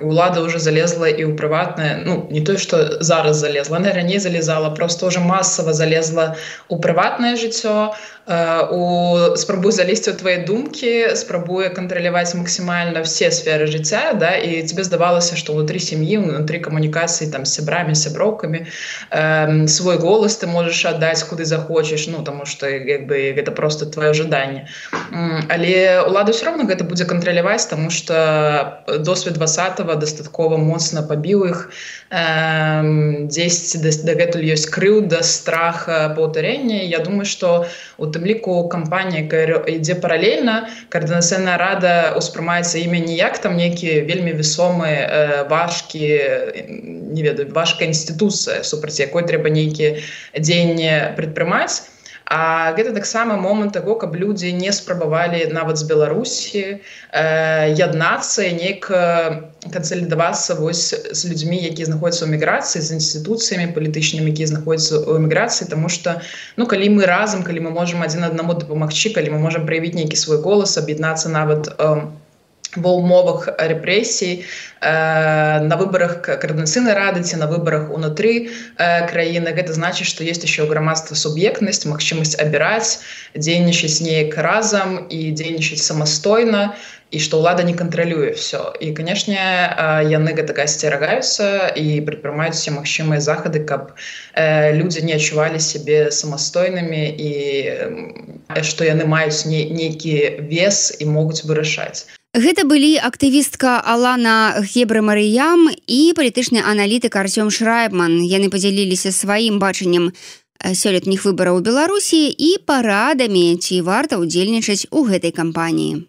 ўлада ўжо залезла і ў прыватнае ну, не тое, што зараз залезла, она раней залезала, просто ўжо масава залезла ў прыватнае жыццё, Э, у спрабуй залезці ў твае думкі спрабуе кантраляваць максімальна все сферы жыцця да і тебе здавалася што внутри сям'і внутри камунікацыі там сябрамі сяброўкамі э, свой голас ты можаш аддаць куды захочаш ну таму что як бы гэта просто твоё жаданне але улада все равно гэта будзе кантраляваць тому что досвед двадцатого дастаткова моцна пабіў іх 10 дагэтуль ёсць крыўда страха паўтарэння Я думаю что у тым ліку кампанія ідзе паралельна каардынацыйная рада ўспрымаецца імя ніяк там нейкія вельмі весомы э, важкі не ведаю важкая інстытуцыя супраць якой трэба нейкія дзеянні прадпрымаць А гэта таксама момант таго, каб людзі не спрабавалі нават з Беларусі э, яднацца неяк кансалідавацца вось з людзьмі, якія знаходзяцца ў міграцыі з інстытуцыямі палітычнымі, якія знаходзяцца ў эміграцыі, Таму што ну, калі мы разам, калі мы можам адзін аднаму дапамагчы, калі мы можам праявіць нейкі свой голас, аб'яднацца нават, э, ва ўмовах рэпрэсій э, на выбарах каардынацыйнай рады ці на выбарах унутры э, краіны гэта значыць што есть еще грамадства суб'ектнасць магчымасць абіраць дзейнічаць неяк разам і дзейнічаць самастойна і што ўлада не кантралюе все і канешне э, яны гэтага асцерагаюцца і прыпрымаюць усе магчымыя захады каб э, людзі не адчувалі сябе самастойнымі і э, што яны маюць не, нейкі вес і могуць вырашаць Гэта былі актывістка Алана Гебры Марыям і палітычны аналітык Арсём Шрайбман. Яны падзяліліся сваім бачаннем сёлетніх выбараў у Беларусі і парадамі, ці варта ўдзельнічаць у гэтай кампаніі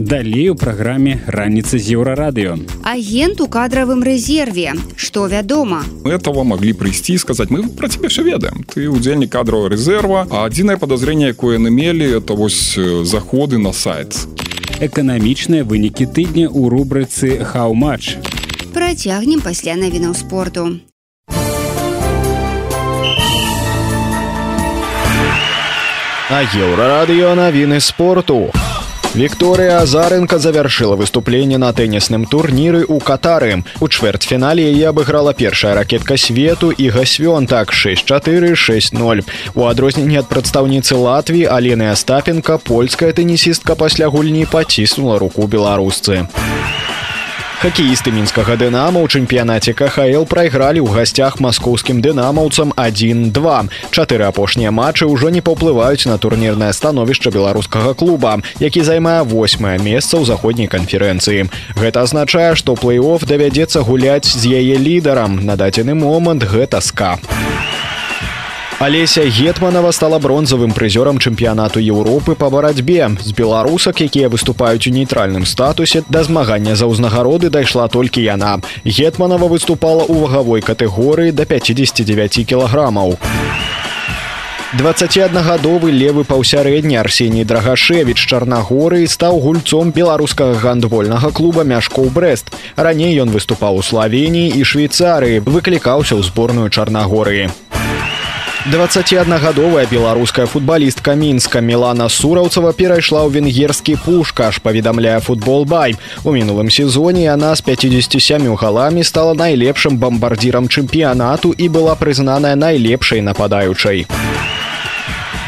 далей у праграме раніца з еўрарадыё агент у кадравым рэзерве. Что вядома? Этого могли прыйсці сказать мы про тебе все ведаем. Ты удзельнік кадрового резерва а адзінае подозрение якое яны мелі это вось заходы на сайт эканамічныя вынікі тыдня у рубрыцы хау-матч працягнем пасля навінаў спорту. На еўрарадыё навіны спорту. у Вікторыя Азарынка завяршыла выступленне на тэнісным турніры ў катары. У чвэртьфінале яе абыграла першая ракетка свету і гасвён так 6460. У адрозненне ад прадстаўніцы Латвіі Алены Астапенко польская тэнісістка пасля гульні паціснула руку беларусцы. Хакеісты мінскага дынама ў чэмпіянаце КХл прайгралі ў гасцях маскоўскім дынамаўцам 1-2. Чатыры апошнія матчы ўжо не паўплываюць на турнірнае становішча беларускага клуба, які займае восьмае месца ў заходняй канферэнцыі. Гэта азначае, што плэй-офф давядзецца гуляць з яе лідарам. На дадзены момант гэта ска. Алеся Гетманова стала бронзавым прызёрам чэмпіянату Еўропы па барацьбе. З беларусак, якія выступаюць у нейтральным статусе, да змагання за ўзнагароды дайшла толькі яна. Гетманова выступала ў вагавой катэгорыі да 59 кілаграмаў. 21гадовы левы паўсярэдні Арсеній Драгашевіч Чарнагоры стаў гульцом беларускага гандвольнага клуба мяшкоў Брест. Раней ён выступаў у Славеніі і Швейцарыі, выклікаўся ў зборную Чарнагорыі. 21гадовая беларуская футбалістка мінска мелана сураўцава перайшла ў венгерскі пушкаш паведамляе футбол бай у мінулым сезоне яна з 57 галамі стала найлепшым бамбардзірам чэмпіянату і была прызнаная найлепшай нападаючай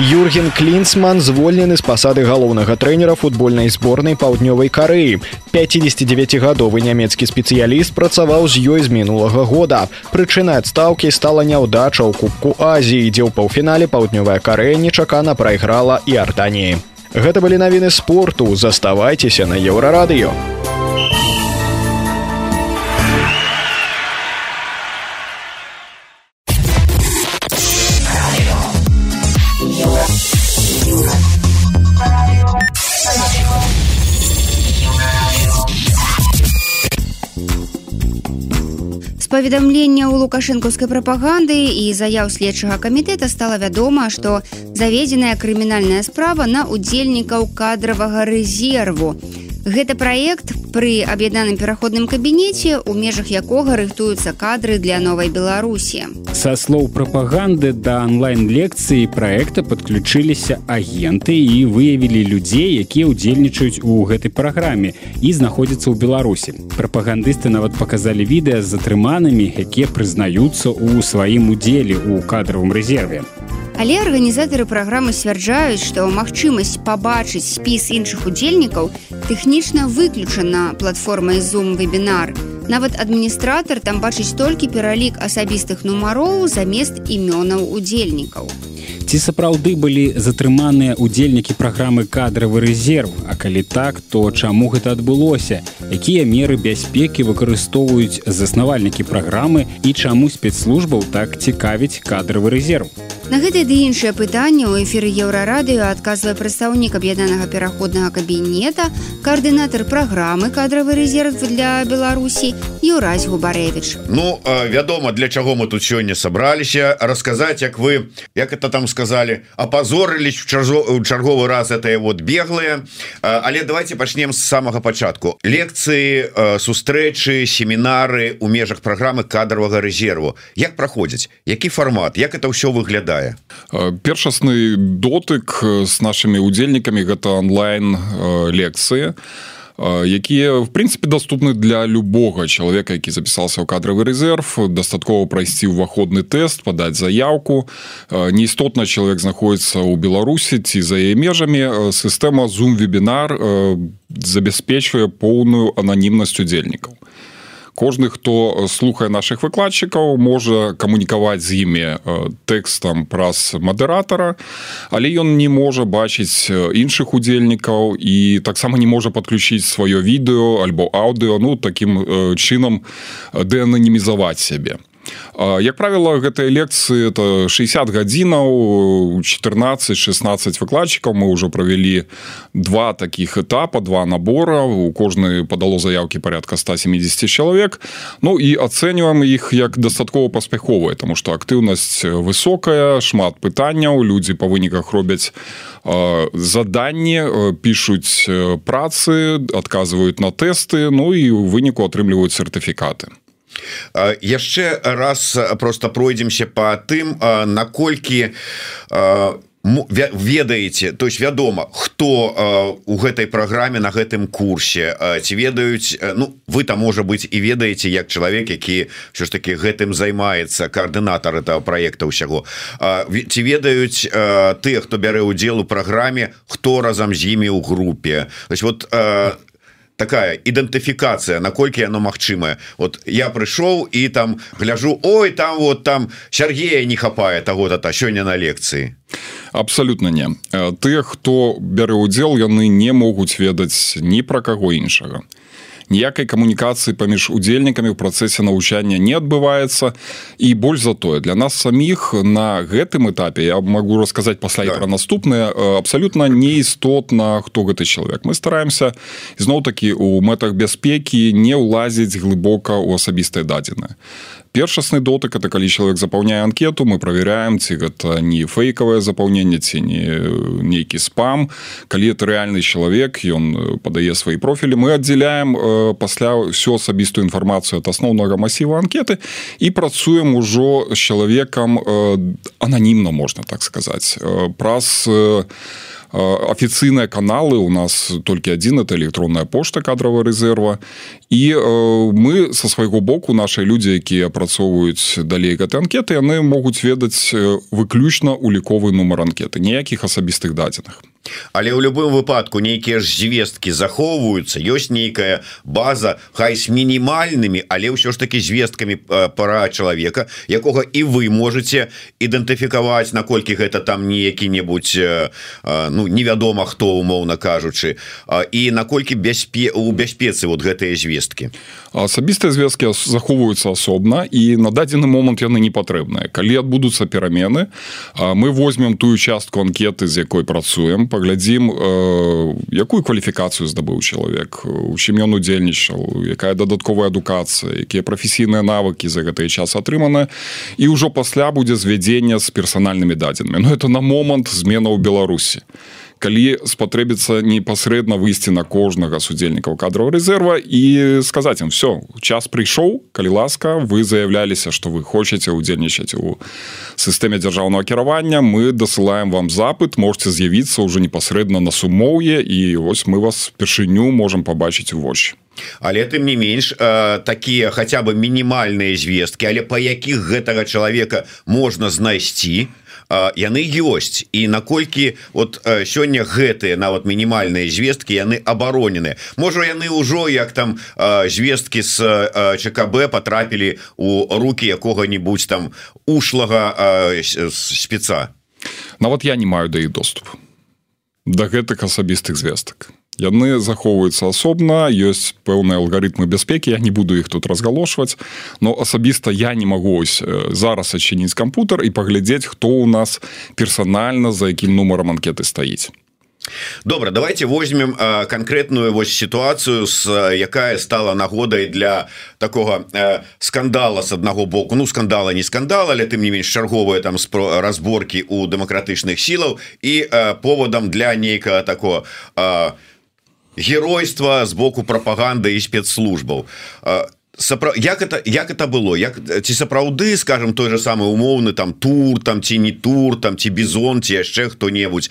Юрген Клінсман звольнены з пасады галоўнага трэнера футбольнай зборнай паўднёвай карыі. 59гадовы нямецкі спецыяліст працаваў з ёй з мінулага года. Прычынай адстаўкі стала няўдача ў кубку Азіі, дзе ў паўфінале паўднёвая карэя нечакана прайграла і артаніі. Гэта былі навіны спорту, заставайцеся на еўрарадыё. Паведамлення ў лукашэнкаўскай прапаганды і заяў следчага камітэта стала вядома што заведзеная крымінальная справа на удзельнікаў кадравага рэзерву Гэта праект пры аб'яднаным пераходным кабінеце у межах якога рыхтуюцца кадры для новай беларусі. Са слоў прапаганды да онлайн-лекцыі проекта подключыліся агенты і выявілі людзей якія ўдзельнічаюць у гэтай праграме і знаходзяцца ў беларусі. Прапагандысты нават показалі відэа з затрыманымі якія прызнаюцца ў сваім удзеле ў кадравым рэзерве Але арганізатары праграмы сцвярджаюць, што магчымасць пабачыць спіс іншых удзельнікаў тэхнічна выключана платформай Zoom вебінар. Нават адміністратар там бачыць толькі пералік асабістых нумароў замест імёнаў удзельнікаў. Ці сапраўды былі затрыманыя удзельнікі праграмы кадравы рэзерв, А калі так, то чаму гэта адбылося? Якія меры бяспекі выкарыстоўваюць заснавальнікі праграмы і чаму спецслужбаў так цікавіць кадравы рэзерв? На гэтае ды іншае пытанне ў эфіры еўрарадыё адказвае прадстаўнік аб'яднанага пераходнага кабінета, каардынатар праграмы кадравы рэзерв для Беларусі Юрась Губарэвіч. Ну вядома, для чаго мы тут сёння сабраліся расказаць, як вы як это там сказали, апазорылись ў чарговы раз это вот беглыя. Але давайте пачнем з самага пачатку. Лекцыі, сустрэчы, семінары у межах праграмы кадравага рэзерву. Як праходзіць, які фармат, як это ўсё выглядае? выглядае першасны дотык с нашими удзельнікамі гэта онлайн лекцыі якія в прынцыпе доступны для любога чалавека які запісался ў кадравы рэзерв дастаткова прайсці ўваходны тэст падаць заявку неістотна чалавек знаходіцца ў беларусі ці за яе межамі. Сістэма zoom вебінар забяспечвае поўную ананімнасць удзельнікаў кожны хто слухае наших выкладчыкаў можа камунікаваць з імі тэкстам праз мадэратара але ён не можа бачыць іншых удзельнікаў і таксама не можа подключіць сваё відэо альбо аўдыо ну таким чынам дэананімізаваць сябе як правило гэтыя лекцыі это 60 гадзінаў 14-16 выкладчыкаў. Мы ўжо правялі два таких этапа два набора. У кожны падало заявкі порядка 170 чалавек. Ну і ацэньваем іх як дастаткова паспяховая тому что актыўнасць высокая шмат пытанняў. Людзі па выніках робяць заданні пишутць працы адказваюць на тэсты Ну і у выніку атрымліваюць сертыфікаты яшчэ раз просто пройдземся по тым наколькі ведаеце то есть вядома хто у гэтай праграме на гэтым курсе. Ці ведаюць Ну вы там можа быть і ведаеце як чалавек які що ж таки гэтым займаецца коаардынатор этого проекта ўсяго. Ці ведаюць тыя хто бярэ удзел у праграме хто разам з імі ў групе? То есть вот там такая ідэнтыфікацыя наколькі яно магчымае вот я прыйшоў і там гляжу Ой там вот там Сергея не хапае того-то та сёння на лекцыі абсолютно не. Тыя хто бярэ удзел яны не могуць ведаць ні пра каго іншага ніякай камунікацыі паміж удзельнікамі ў працэсе навучання не адбываецца. І больш за тое для нас саміх на гэтым этапе я могу расказаць пасля да. пра наступнае абсалютна неістотна хто гэты чалавек. Мы стараемся зноў такі у мэтах бяспекі не ўлазіць глыбока ў асабістыя дадзеныя першасны дотык это калі чалавек запаўняе анкету мы проверяем ці гэта не фейкавае запаўненне ці не нейкі спам. Калі это рэальны чалавек ён падае свои профілі мы аддзяляем пасля всю асабістую інфармацыю от асноўнага масіва анкеты і працуем ужо з чалавекам ананімна можна так сказаць. Праз афіцыйныя каналы у нас толькі адзін это электронная пошта кадравая рэзерва і мы со свайго боку наши людзі якія апрацоўваюць далей гэты анкеты яны могуць ведаць выключна уліковы нумар анкеты ніякіх асабістых дадзеных але ў любым выпадку нейкія ж звесткі захоўваюцца ёсць нейкая база хай с мінімальнымі але ўсё ж таки звесткамі пара чалавека якога і вы можете ідэнтыфікаваць наколькі гэта там не які-небудзь ну невядома хто умоўна кажучы. І наколькі бяспе у бяспецы вот гэтыя звесткі асабістыя звесткі захоўваюцца асобна і на дадзены момант яны не патрэбныя калі адбудуцца перамены мы возьмем тую частку анкеты з якой працуем паглядзім якую кваліфікацыю здабыў чалавек у чым ён удзельнічаў якая дадатковая адукацыя якія прафесійныя навыкі за гэты час атрыманы і ўжо пасля будзе звядзення з персанальнымі дадзенымі Ну это на момант змена ў Беларусі калі спатрэбіцца непасрэдна выйсці на кожнага судзельнікаў кадраў рэзерва і сказаць ім все час прыйшоў калі ласка вы заявляліся што вы хочаце удзельнічаць у сістэме дзяржаўнага кіравання мы дасылаем вам запыт можете з'явіцца ўжо непасрэдна на сумоўе і вось мы вас першыню можемм пабачыць у вочы але тым не менш э, такія хаця бы мінімальныя звесткі але па якіх гэтага чалавека можна знайсці яны ёсць. І наколькі вот сёння гэтыя нават мінімальныя звесткі яны абаронены можа яны ўжо як там звесткі з ЧКБ потрапілі у руки якога-нибудь там ушлага спеца. Нават я не маю да іх доступ да гэтых асабістых звестак яны захоўваюцца асобна ёсць пэўныя алгарытмы бяспекі я не буду іх тут разгалошваць но асабіста я не магу ось зараз адчыніць кампутер і паглядзець хто у нас персанальна за якім нумаром анкеты стаіць. Добра давайте возьмем конкретную вось сітуацыю с якая стала нагодай для такого скандала с аднаго боку. Ну скандала не скандала але тым не менш чарговыя там разборки у дэмакратычных сілаў і поводам для нейкага такого а, геройства з боку прапаганды і спецслужбаў. Сапра... як это як это было? Як ці сапраўды скажем той же самы умоўны там тур там ці не тур там ці бізон ці яшчэ хто-небудзь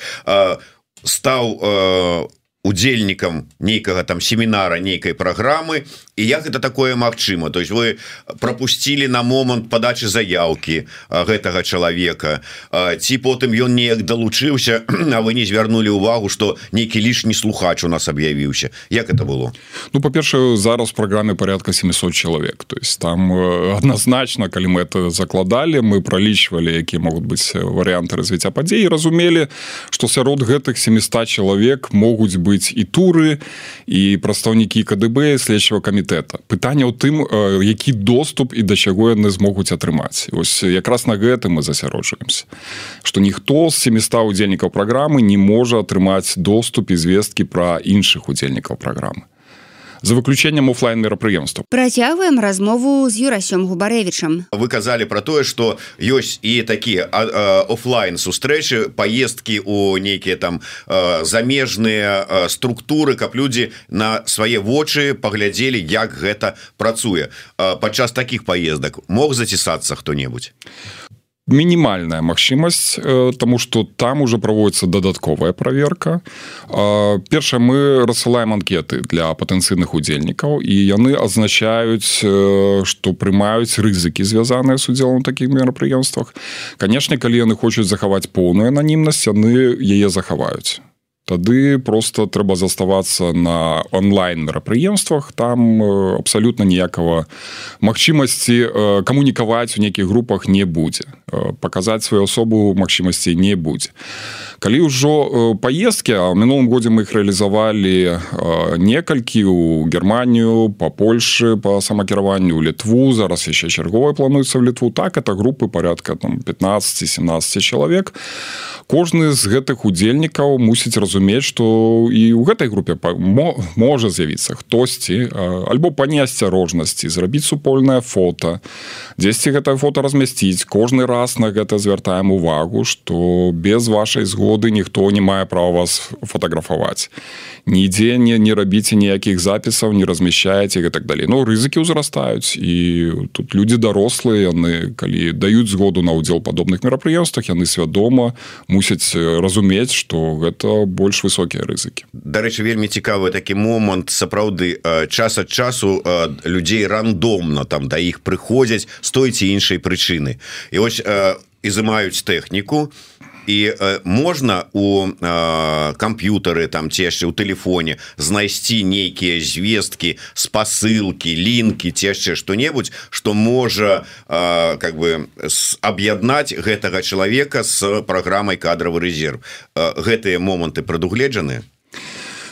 стаў у удзельнікам нейкага там семінара нейкай праграмы і як это такое Мачыма то есть вы пропусцілі на момант подачи заявки гэтага чалавека. Ці потым ён неяк далучыўся А вы не звярнули увагу что нейкі лішні слухач у нас аб'явіўся? Як это было? Ну по-першае зараз праграме порядка 700 чалавек. То есть там адназначна калі мы это закладалі мы пролічвалі якія могуць быць варианты развіцця падзей разумелі что сярод гэтых 700 чалавек могуць быть і туры і прадстаўнікі КДБ следчого камітэта пытанне ў тым які доступ і да чаго яны змогуць атрымаць. Ось якраз на гэта мы засяроджваемся что ніхто з 700 удзельнікаў праграмы не можа атрымаць доступ і звесткі пра іншых удзельнікаў праграмы за выключэннем офлайн мерапрыемства працягваем размову з юрасём губарэвичам вы казалі про тое что ёсць і такія офлайн сустрэчы поездки у нейкіе там замежныя структуры каб людзі на свае вочы паглядзелі як гэта працуе. Падчас таких поездак мог зацісацца хто-небудзь мінімальная магчымасць э, тому что там уже праводится дадатковая проверка. Першае мы рассылаем анкеты для патэнцыйных удзельнікаў і яны азначаюць что э, прымаюць рызыкі звязаныя с удзелом таких мерапрыемствах канешне калі яны хочуць захаваць поўную ананімнасць яны яе захаваюць тады просто трэба заставацца на онлайн мерапрыемствах там абсалютна ніякага магчымасці камунікаваць у нейкіх групах не будзе паказаць сваю асобу магчымасцей не будзе калі ўжо паездкі а мінулым годзе мы іх рэалізавалі некалькі у германію по польшы по самакіраванню літву зараз яшчэ чарговая плануецца в літву так это групы порядка там 15-17 чалавек кожны з гэтых удзельнікаў мусіць разумець что і ў гэтай групе можа з'явіцца хтосьці альбо па неасцярожнасці зрабіць супольнае фото дзесьці гэтае фото размясціць кожны раз раз на гэта звяртаем увагу что без вашай згоды ніхто не мае права вас фотаграфаваць нідзе не не рабіце ніякіх запісаў не размяшчаеце так далей. Но рызыкі ўзрастаюць і тут людзі дарослыя яны калі даюць згоду на ўдзел падобных мерапрыемствах яны свядома мусяць разумець что гэта больш высокія рызыкі. Дарэчы вельмі цікавы такі момант. Сапраўды час ад часу людзей рандомна там да іх прыходзяць з той ці іншай прычыны. І вось ізымаюць тэхніку і э, можна у э, камп'ютары там ці яшчэ ў тэлефоне знайсці нейкія звесткі спасылкі лінкі ці яшчэ што-небудзь што можа э, как бы аб'яднаць гэтага чалавека з праграмай кадравы рэзерв э, гэтыя моманты прадугледжаны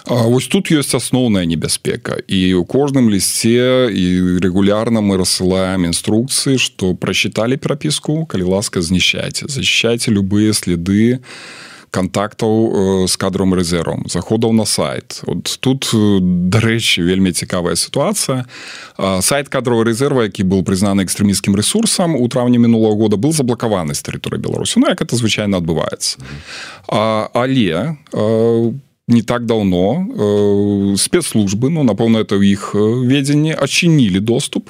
Вось тут ёсць асноўная небяспека і у кожным лісце і регулярна мы рассылаем інструкцыі што прачыталі перапіску калі ласка знішчайце защищайте любые следы контактаў з кадром рэзервом заходаў на сайт. Вот тут дарэчы вельмі цікавая сітуацыя сайт кадрового рэзерва які был прызнаны экстрэміскім ресурсам у траўні мінулого года был заблакаваны з тэрыторыі беларусі Ну як это звычайна адбываецца але у не так давно э, спецслужбы ну напэўна это ў іх ведзенне адчынілі доступ.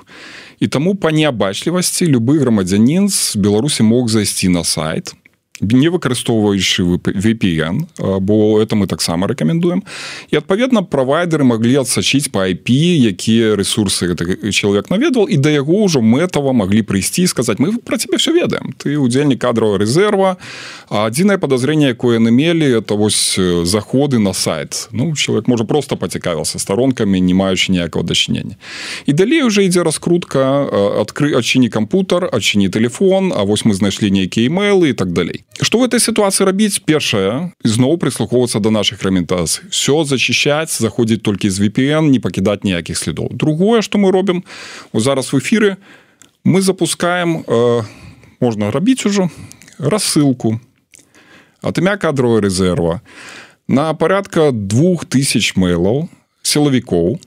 І таму па неабачлівасці любы грамадзянін з беларусі мог зайсці на сайт не выкарыстоўваючы VPN бо это мы таксама рэкамендуем і адпаведна правайдеры маглі адсачыць по IP якія ресурсы чалавек наведал і да яго ўжо мэтава маглі прыйсці сказаць мы про тебе все ведаем. Ты удзельнік кадрового резерва. Адзінае подозрение якое яны мелі это вось заходы на сайт ну чалавек можа просто пацікавіился сторонкамі не маючы ніякого дачынення і далей уже ідзе раскрутка адкры адчыні кампутар адчыні телефон А вось мы знайшлі нейкія emailы і так далей что в этой ситуации рабіць першае зноў прислухоўвацца до наших раментацый все зачищать заходзіць толькі з VPN не пакідаць ніякіх следов. Другое что мы робім у зараз в эфиры мы запускаем э, можна рабіць ужо рассылку от імя кадрового резерва на порядка двух тысяч мэйлаў силовикоў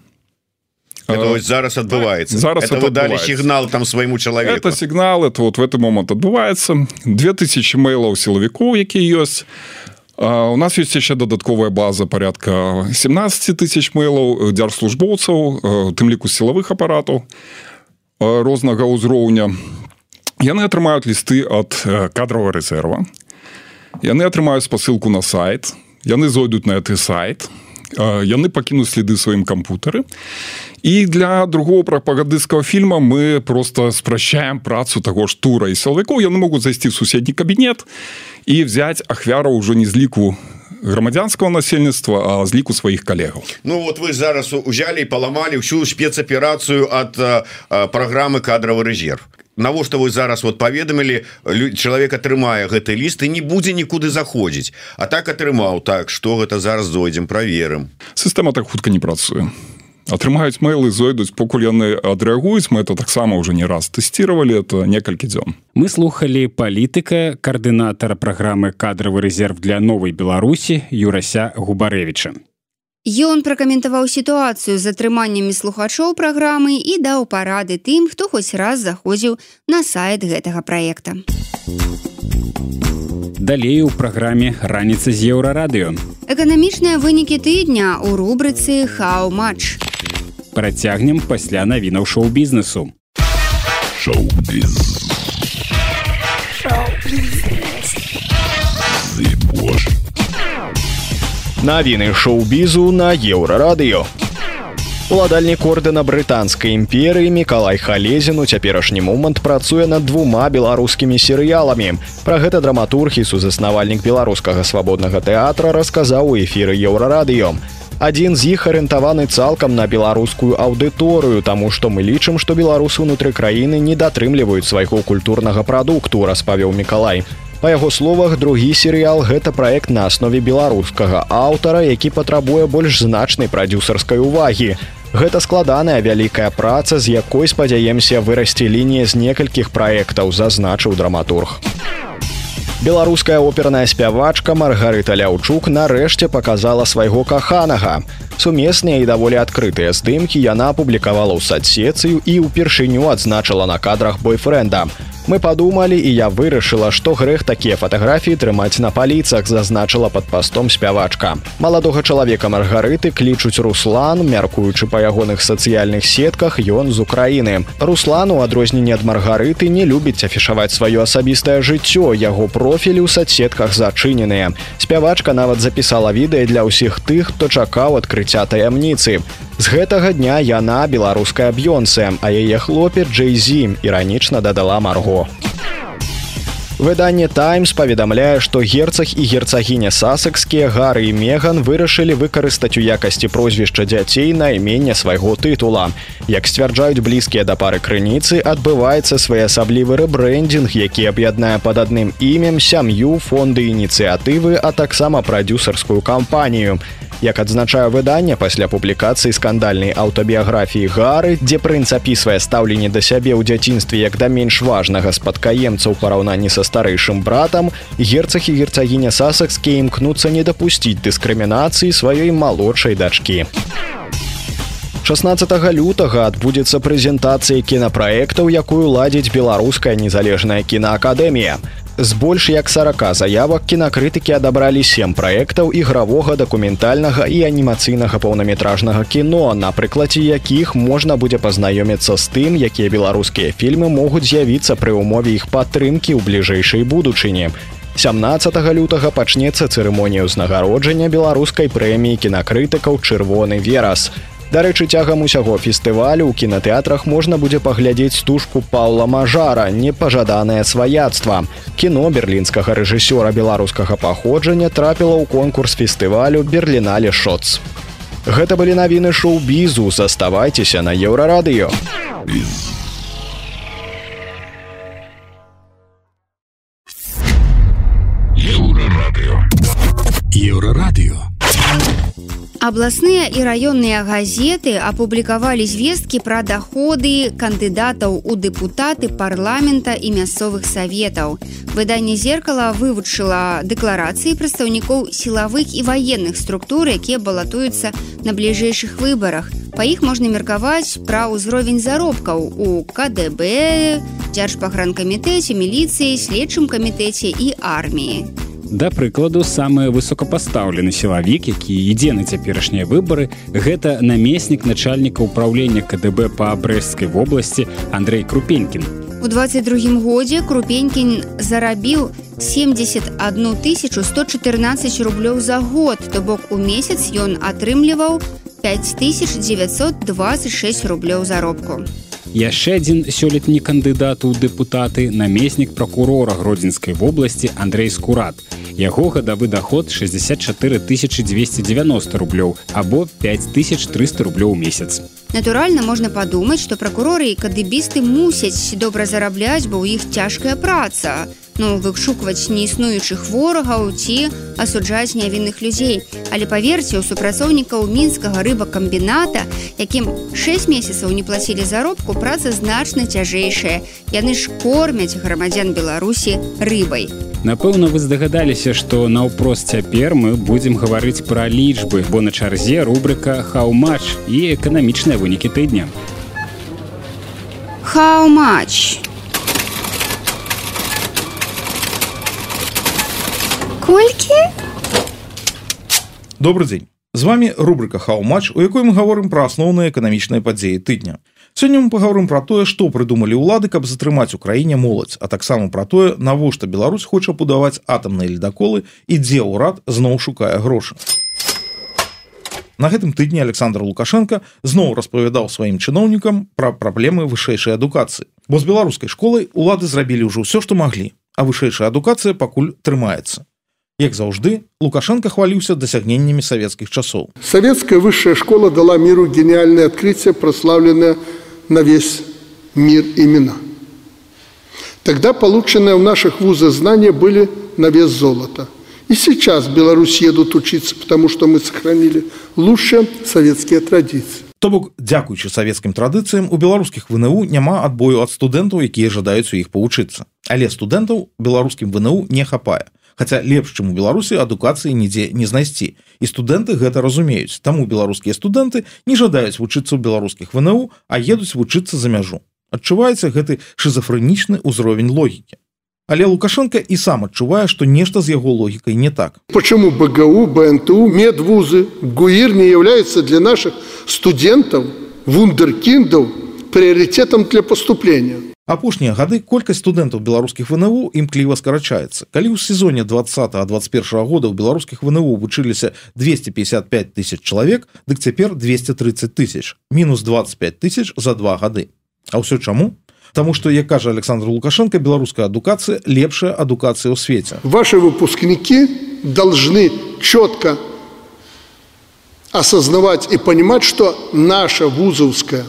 это зараз адбываецца зараз это далі сігнал там свайму чалавеку это сігнал это вот в этот момант адбываецца 2000 мэйлаў сілавікоў які ёсць у нас есть яшчэ дадатковая база порядка 17 тысяч мэйлаў дзярслужбоўцаў тым ліку сілавых апаратаў рознага ўзроўня яны атрымаюць лісты ад кадрового рэзерва яны атрымаюць спасылку на сайт. Яны зойдуць на гэты сайт яны пакінуць следы сваім кампутары і для другого прапагандысцкага фільма мы просто спрачаем працу таго ж тура і сілавікоў яны могуць зайсці в суседні кабінет і взять ахвяру ўжо не з ліку грамадзянского насельніцтва а з ліку сваіх калегаў Ну вот вы зараз узялі і паламалі ўсю спецаперацыю ад праграмы кадравы рэзерв навошта вы зараз вот паведамілі чалавек атрымае гэты ліст і не будзе нікуды заходзіць. А так атрымаў так что гэта зараз зойдзем праверым. Сістэма так хутка не працуе. Атрымаюць мэйлы зойдуць покуль яны адрэагуюць мы это таксама уже не раз тэсціравалі это некалькі дзён. Мы слухали палітыка каардынатара праграмы кадравы рэзерв для новай беларусі юрася губарэвича Ён пракаментаваў сітуацыю з атрыманнямі слухачоў праграмы і даў парады тым, хто хоць раз заходзіў на сайт гэтага праекта. Далей у праграме раніца з еўрарадыё. Эканамічныя вынікі тыдня ў рубрыцы Хау-матч. Працягнем пасля навінаў шоу-бізнесу. Шоу-біз. Шоу-біз. Навіны шоу-бізу на еўрарадыё. Уладальнік ордэна брытанскай імперыі Миколай Халезін у цяперашні момант працуе над двума беларускімі серыяламі. Пра гэта драматург і сузаснавальнік беларускага свабоднага тэатра расказаў у эфіры еўрарадыё. Адзін з іх арыентаваны цалкам на беларускую аўдыторыю, таму што мы лічым, што беларусы ўнутры краіны не датрымліваюць свайго культурнага прадукту, распавёў Миколай. Па яго словах другі серыял гэта праект на аснове беларускага аўтара, які патрабуе больш значнай прадюсарскай увагі. Гэта складаная вялікая праца, з якой спадзяемся вырасці лінія з некалькіх праектаў, зазначыў драматург. Беларуская оперная спявачка Маргарыта Ляўчук нарэшце паказала свайго каханага. Сумесныя і даволі адкрытыя здымкі яна апублікавала ў садсецыю і ўпершыню адзначыла на кадрах бойфренда. Мы падумалі і я вырашыла, што грэх такія фатаграфіі трымаць на паліцах, зазначыла пад пастом спявачка. Маладога чалавека маргарыты клічуць Руслан, мяркуючы па ягоных сацыяльных сетках ён з Украіны. Руслан у адрозненне ад маргарыты не любіць афішаваць сваё асабістае жыццё. Яго профілі ў садсетках зачыненыя. Спявачка нават запісала відэа для ўсіх тых, хто чакаў адкрыцця таямніцы. З гэтага дня яна беларуская б'ёнце, а яе хлопец Джейзім іранічна дадала марго. Выданне Таймс паведамляе, што герцаг і герцагіня сасакскія гары і Меган вырашылі выкарыстаць у якасці прозвішча дзяцей на іменне свайго тытула. Як сцвярджаюць блізкія да пары крыніцы, адбываецца своеасаблівы рэбрэндинг, які аб'яднае пад адным імем сям'ю фонды ініцыятывы, а таксама прадюсарскую кампанію. Як адзначае выданне пасля публікацыі скандальнай аўтабіяграфіі гары, дзе прынц апісвае стаўленне да сябе ў дзяцінстве як да менш важнага спадкаемца ў параўнанні са старэйшым братам, герцаг і герцагіня сасакскі імкнуцца не дапусціць дыскрымінацыі сваёй малодшай дачкі. 16 лютага адбудзецца прэзентацыя кінапраектаў, якую ладзіць беларуская незалежная кінаакадэмія. З больш як 40 заявак кінакрытыкі адабралі сем праектаў ігравога дакументальнага і анімацыйнага паўнаметражнага кіно, на прыкладзе якіх можна будзе пазнаёміцца з тым, якія беларускія фільмы могуць з'явіцца пры ўмове іх падтрымкі ў бліжэйшай будучыні. 17 лютага пачнецца цырымонія ўзнагароджання беларускай прэміі кінакрытыкаў чырвоны верас. Дарэчы, цягам усяго фестывалю ў кінатэатрах можна будзе паглядзець стужку Паўла Мажара, непажаданае сваяцтва. Кіно берлінскага рэжысёра беларускага паходжання трапіла ў конкурс фестывалю Берлінале Шоц. Гэта былі навіны шоу-бізу, заставайцеся на еўрарадыё. Еўрарадыё. Еўрарадыё. Абласныя і раённыя газеты апублікавалі звесткі пра даходы кандыдатаў у дэпутаты парламента і мясцовых саветаў. Выданне зеркала вывучыла дэкларацыі прадстаўнікоў сілавых і ваенных структур, якія балатуюцца на бліжэйшых выбарах. Па іх можна меркаваць пра ўзровень заробкаў у КДБ, дзяржпагранкамітэце, міліцыі, следчым камітэце і арміі. Да прыкладу самы высокапастаўлены сілавік, які ідзе на цяперашнія выбары, гэта намеснік начальніка ўправлення КДБ па брэсцкай вобласці Андрей Крупенькін. У 22 годзе Крупенькін зарабіў 71 114 рублёў за год, то бок у месяц ён атрымліваў 5926 рублёў заробку. Яшчэ адзін сёлетні кандыдат у дэпутаты намеснік пракурора гродзенскай вобласці Андрей Скурат. Яго гадавы даход 64 290 рублёў або 5300 рублёў у месяц. Натуральна можна падумаць, што пракуроры і кадыбісты мусяць добра зарабляць, бо ў іх цяжкая праца. Ну, вышукваць неіснуючых ворагаў ці асуджаць нявінных людзей. Але паверце, у супрацоўнікаў мінскага рыбакамбіната, якім 6 месяцаў не плацілі заробку, праца значна цяжэйшая. Яны ж кормяць грамадзян Беларусі рыбай. Напэўна, вы здагадаліся, што наўпрост цяпер мы будзем гаварыць пра лічбы, бо на чарзе рубрыка хау-матч і эканамічныя вынікі тыдня. Хау-матч. Колькі? Добрый дзень. З вами рубрика Хау-матч, у якой мы гаворым пра асноўныя эканамічныя падзеі тыдня. Сёння мы паговорым пра тое, што прыдумалі ўлады, каб затрымаць у краіне моладзь, а таксама пра тое, навошта Беларусь хоча будаваць атамныя ледаколы і дзе ўрад зноў шукае грошы. На гэтым тыдні Александр Лукашенко зноў распавядаў сваім чыноўнікам пра праблемы вышэйшай адукацыі. Бо з беларускай школай улады зрабілі ўжо ўсё, што маглі, а вышэйшая адукацыя пакуль трымаецца. Як заўжды, Лукашенко хваліўся дасягненнямі савецкіх часоў. Советская высшая школа дала миру гениальное открытие, прославленное на весь мир имена. Тогда полученные в наших вузах знания были на вес золота. И сейчас в Беларусь едут учиться, потому что мы сохранили лучшие советские традиции. То бок, дзякуючы савецкім традыцыям у беларускіх ВНУ няма адбою ад студэнтаў, якія жадаюць у іх павучыцца. Але студэнтаў беларускім ВНУ не хапае. Хаця лепш чым у беларусі адукацыі нідзе не знайсці. І студэнты гэта разумеюць. Таму беларускія студэнты не жадаюць вучыцца ў беларускіх вНУ а едуць вучыцца за мяжу. Адчуваецца гэты шизофрэнічны ўзровень логікі. Але лукашенко і сам адчувае што нешта з яго логікай не так. Почему бгу бнту медвузы гуир не является для наших студентов вундеркиндов приоритетом для поступления апошнія гады колькасць студэнтаў беларускіх вНУ імкліва скарачаецца калі ў сезоне 20 21 года ў беларускіх вНУ вучыліся 255 тысяч чалавек дык цяпер 230 тысяч. Мінус 25 тысяч за два гады А ўсё чаму? Таму што як кажа Александр лукашенко беларуская адукацыя лепшая адукацыя ў свеце. Ваши выпускники должны четко осознавать и понимать что наша вузовская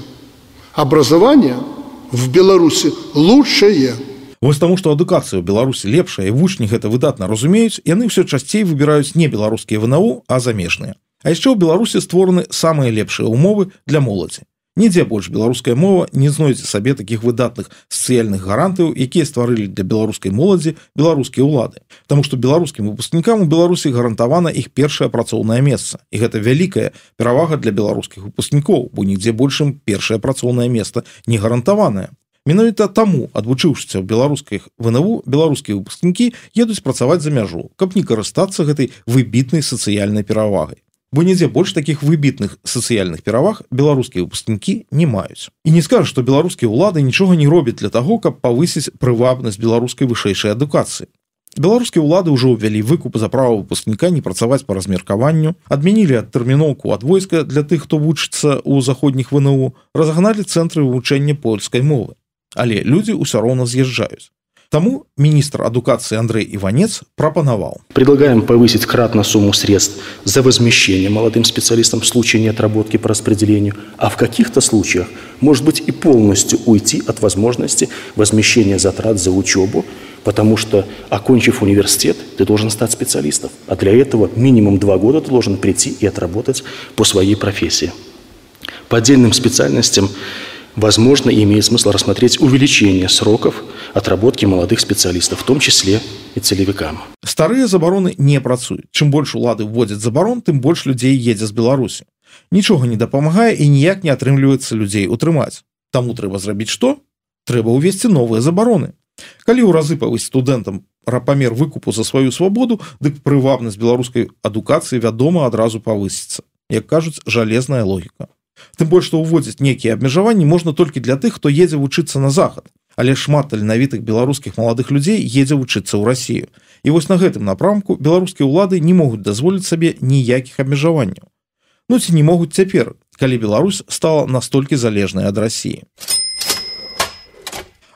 образование – в Беларуси лучшее. Вось таму што адукацыя ў беларусі лепшая і вучні гэта выдатна разумеюць яны ўсё часцей выбіраюць не беларускія вНУ а замежныя А яшчэ ў беларусі створаны самыя лепшыя умовы для моладзі нідзе больш беларуская мова не знойдзе сабе таких выдатных сацыяльных гарантыяў якія стварылі для беларускай моладзі беларускія ўлады. Таму што беларускім выпускнікам у беларусі гарантавана іх першае працоўнае месца. І гэта вялікая перавага для беларускіх выпускнікоў бо нідзе большым першае працоўнае место не гарантаванае. Менавіта таму адвучыўшыся ў беларускіх вНУ беларускія выпускнікі едуць працаваць за мяжу каб не карыстацца гэтай выбітнай сацыяльнай перавагай бо нідзе больш таких выбітных сацыяльных пераваг беларускія выпускнікі не маюць і не скажу што беларускія ўлады нічога не робяць для таго каб павысіць прывабнасць беларускай вышэйшай адукацыі беларускія ўлады ўжо ўвялі выкуп за права выпускніка не працаваць по размеркаванню адмянілі адтэрміноўку ад войска для тых хто вучыцца ў заходніх вНУ разгналі цэнтры вывучэння польскай мовы. Але людзі ўсё роўна з'язджаюць Тому министр адукации Андрей Иванец пропоновал. Предлагаем повысить кратно сумму средств за возмещение молодым специалистам в случае неотработки по распределению, а в каких-то случаях, может быть, и полностью уйти от возможности возмещения затрат за учебу, потому что, окончив университет, ты должен стать специалистом. А для этого минимум два года ты должен прийти и отработать по своей профессии. По отдельным специальностям возможно, имеет смысл рассмотреть увеличение сроков отработки молодых специалистов, в том числе и целевикам. Старые забароны не працуюць. Чым больш улады вводзяць забарон, тым больш людзей едзе з Беларусі. Нічога не дапамагае і ніяк не атрымліваецца людзей утрымаць. Таму трэба зрабіць што? Трэба ўвесці новыя забароны. Калі ў разы павысь студэнтам рапамер выкупу за сваю свабоду, дык прывабнасць беларускай адукацыі вядома адразу павысіцца. Як кажуць, жалезная логіка. Тым больш што ўводзіць нейкія абмежаванні можна толькі для тых, хто едзе вучыцца на захад. Але шмат таленавітых беларускіх маладых людзей едзе вучыцца ў Расію. І вось на гэтым напрамку беларускія ўлады не могуць дазволіць сабе ніякіх абмежаванняў. Ну ці не могуць цяпер, калі Беларусь стала настолькі залежнай ад рассіі.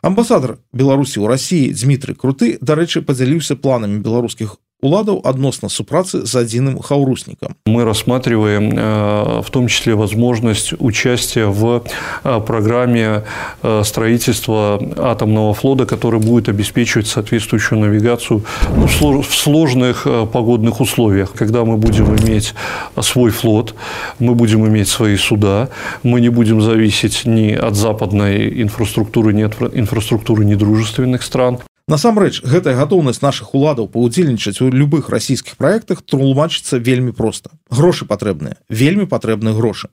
Амбасадар Беларусі ў рассіі Дмітрый круты, дарэчы, падзяліўся планамі беларускіх уладаў адносно супрацы с адзіным хаурусником. Мы рассматриваем э, в том числе возможность участия в э, программе э, строительства атомного флота, который будет обеспечивать соответствующую навигацию ну, в сложных погодных условиях. Когда мы будем иметь свой флот, мы будем иметь свои суда, мы не будем зависеть ни от западной инфраструктуры, ни от инфраструктуры недружественных стран. Насамрэч гэтая гатоўнасць наших уладаў паўдзельнічаць у любых расійскіх праектах тлумачыцца вельмі проста. Грошы патрэбныя вельмі патрэбны грошы.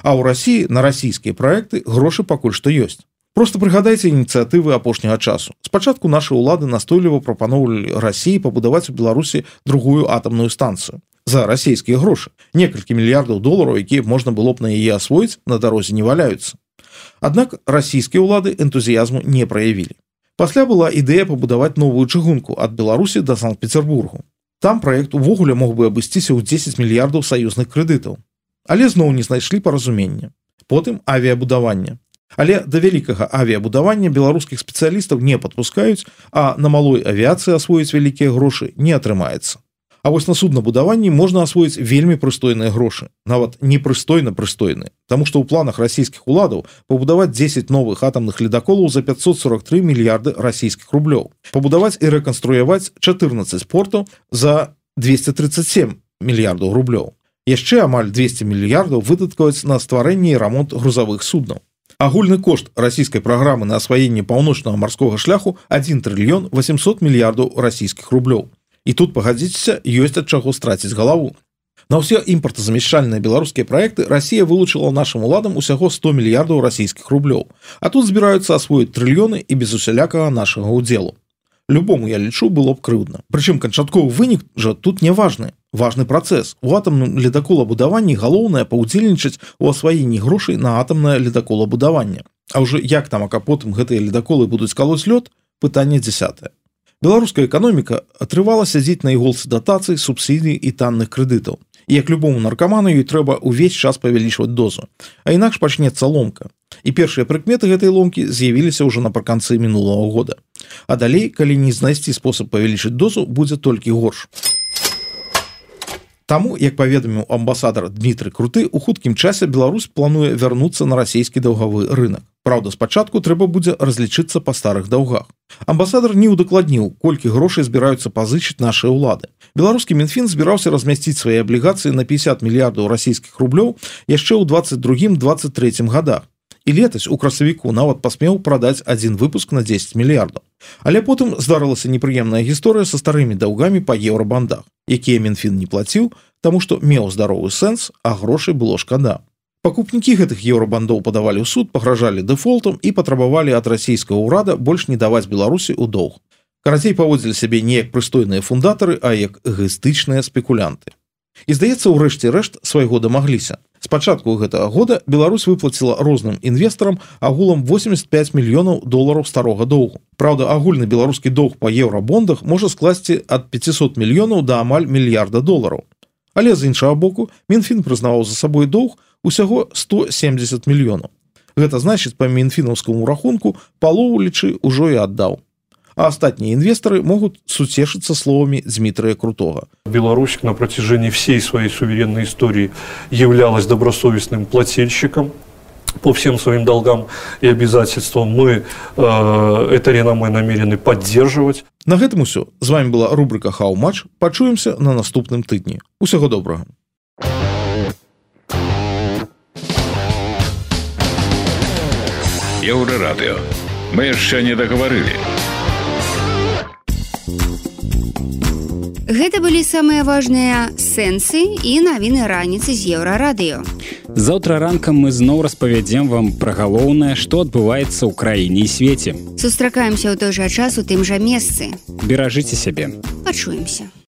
А ў рассіі на расійскія праекты грошы пакуль што ёсць. Просто прыгадайце ініцыятывы апошняга часу. Спачатку наши улады настойліва прапаноўвалі рассіі пабудаваць у беларусі другую атомную станцыю за расійскія грошы. Некалькі мільярдаў долараў якія можна было б на яе асвоіць на дарозе не валяюцца. Аднак расійскія ўлады энтузіязму не праявілі Пасля была ідэя пабудаваць новую чыгунку ад Беларусі да санкт-петербургу. Там праект увогуле мог бы абысціся ў 10 мільярдаў саюзных крэдытаў. Але зноў не знайшлі паразумення. Потым авіябудаванне. Але да вялікага авіябудавання беларускіх спецыялістаў не падпускаюць, а на малой авіяцыі асвоіць вялікія грошы не атрымаецца. А вось на суднабудаванні можна асвоіць вельмі прыстойныя грошы нават непрыстойна прыстойны Таму што ў планах расійскіх уладаў пабудаваць 10 новых атамных ледаколаў за 543 мільярды расійскіх рублёў. Пабудаваць і рэканструяваць 14 спортаў за 237 мільярдаў рублёў. Яшчэ амаль 200 мільярдаў выдаткаваць на стварэнне і рамонт грузавых суднаў. Агульны кошт расійскай праграмы на асваенне паўночнага марскога шляху 1 трыльён 800 мільярдаў расійскіх рублёў і тут пагадзіцеся ёсць ад чаго страціць галаву. На ўсе імпартазамяшчальныя беларускія праекты Расія вылучыла нашым уладам усяго 100 мільярдаў расійскіх рублёў. А тут збіраюцца асвоіць трыльёны і без усялякага нашага удзелу любому я лічу было б крыўдна. Прычым канчатковы вынік жа тут не важны важны працэс. У атамным ледаколабудаванні галоўнае паўдзельнічаць у асваенні грошай на атамнае ледаколабудаванне. А ўжо як там ака потым гэтыя ледаколы будуць калоць лёд пытанне десятое беларуская эканоміка атрывала сядзець на іголцы датацый субсідый і танных крэдытаў. Як любому наркаману ёй трэба ўвесь час павялічваць дозу. А інакш пачнецца ломка. І першыя прыкметы гэтай ломкі з'явіліся ўжо напрыканцы мінулого года. А далей калі не знайсці спосаб павялічыць дозу будзе толькі горш. Таму як паведаміў амбасадар Дмітрый круты у хуткім часе Беларусь плануе вярнуцца на расійскі даўгавы рынок Праўда спачатку трэба будзе разлічыцца па старых даўгах. Амбасадар не ўдакладніў колькі грошай збіраюцца пазычыць нашай улады беларускі мінфін збіраўся размясціць свае аблігацыі на 50 мільярдаў расійскіх рублёў яшчэ ў 22 23 годах і летась у красавіку нават пасмеў прадаць один выпуск на 10 мільярдаў. Але потым здарылася непрыемная гісторыя са старымі даўгамі па еўрабандах якія мінфін не плаціў таму што меў здаровы сэнс а грошай было шкада пакупнікі гэтых еўрабандоў падавалі ў суд пагражалі дэфолтам і патрабавалі ад расійскага ўрада больш не даваць беларусі ў доўг карацей паводзілі сябе неяк прыстойныя фундатары а як эгастычныя спекулянты. І здаецца ўрэшце рэшт свайго дамагліся. Спачатку гэтага года Беларусь выплаціла розным інвестарам агулам 85 мільёнаў долараў старога доўгу. Праўда агульны беларускі доўг па еўрабондах можа скласці ад 500 мільёнаў да амаль мільярда долараў. Але з іншага боку мінфін прызнаваў за сабой доўг усяго 170 мільёнаў. Гэта значыць па мінфінаўскаму рахунку палову лічы ўжо і аддаў. А астатнія інвесторы могут суцешыцца словамі Дмитрия крутого Беларусь на протяжении всей своей суверенной истории являлась добросовестным плательщиком по всем своим долгам и обязательствам. Мы э, это реноме намерены поддерживать. На гэтым усё. З вами была рубрика хау-матч пачуемся на наступным тыдні. Усяго добрага еўрарадыо мы яшчэ не дагаварылі Гэта былі самыя важныя сэнсы і навіны раніцы з еўрарадыё. Заўтра ранкам мы зноў распавядзем вам пра галоўнае, што адбываецца ў краіне і свеце. Сустракаемся ў той жа час у тым жа месцы. Беражыце сябе. Пачуемся.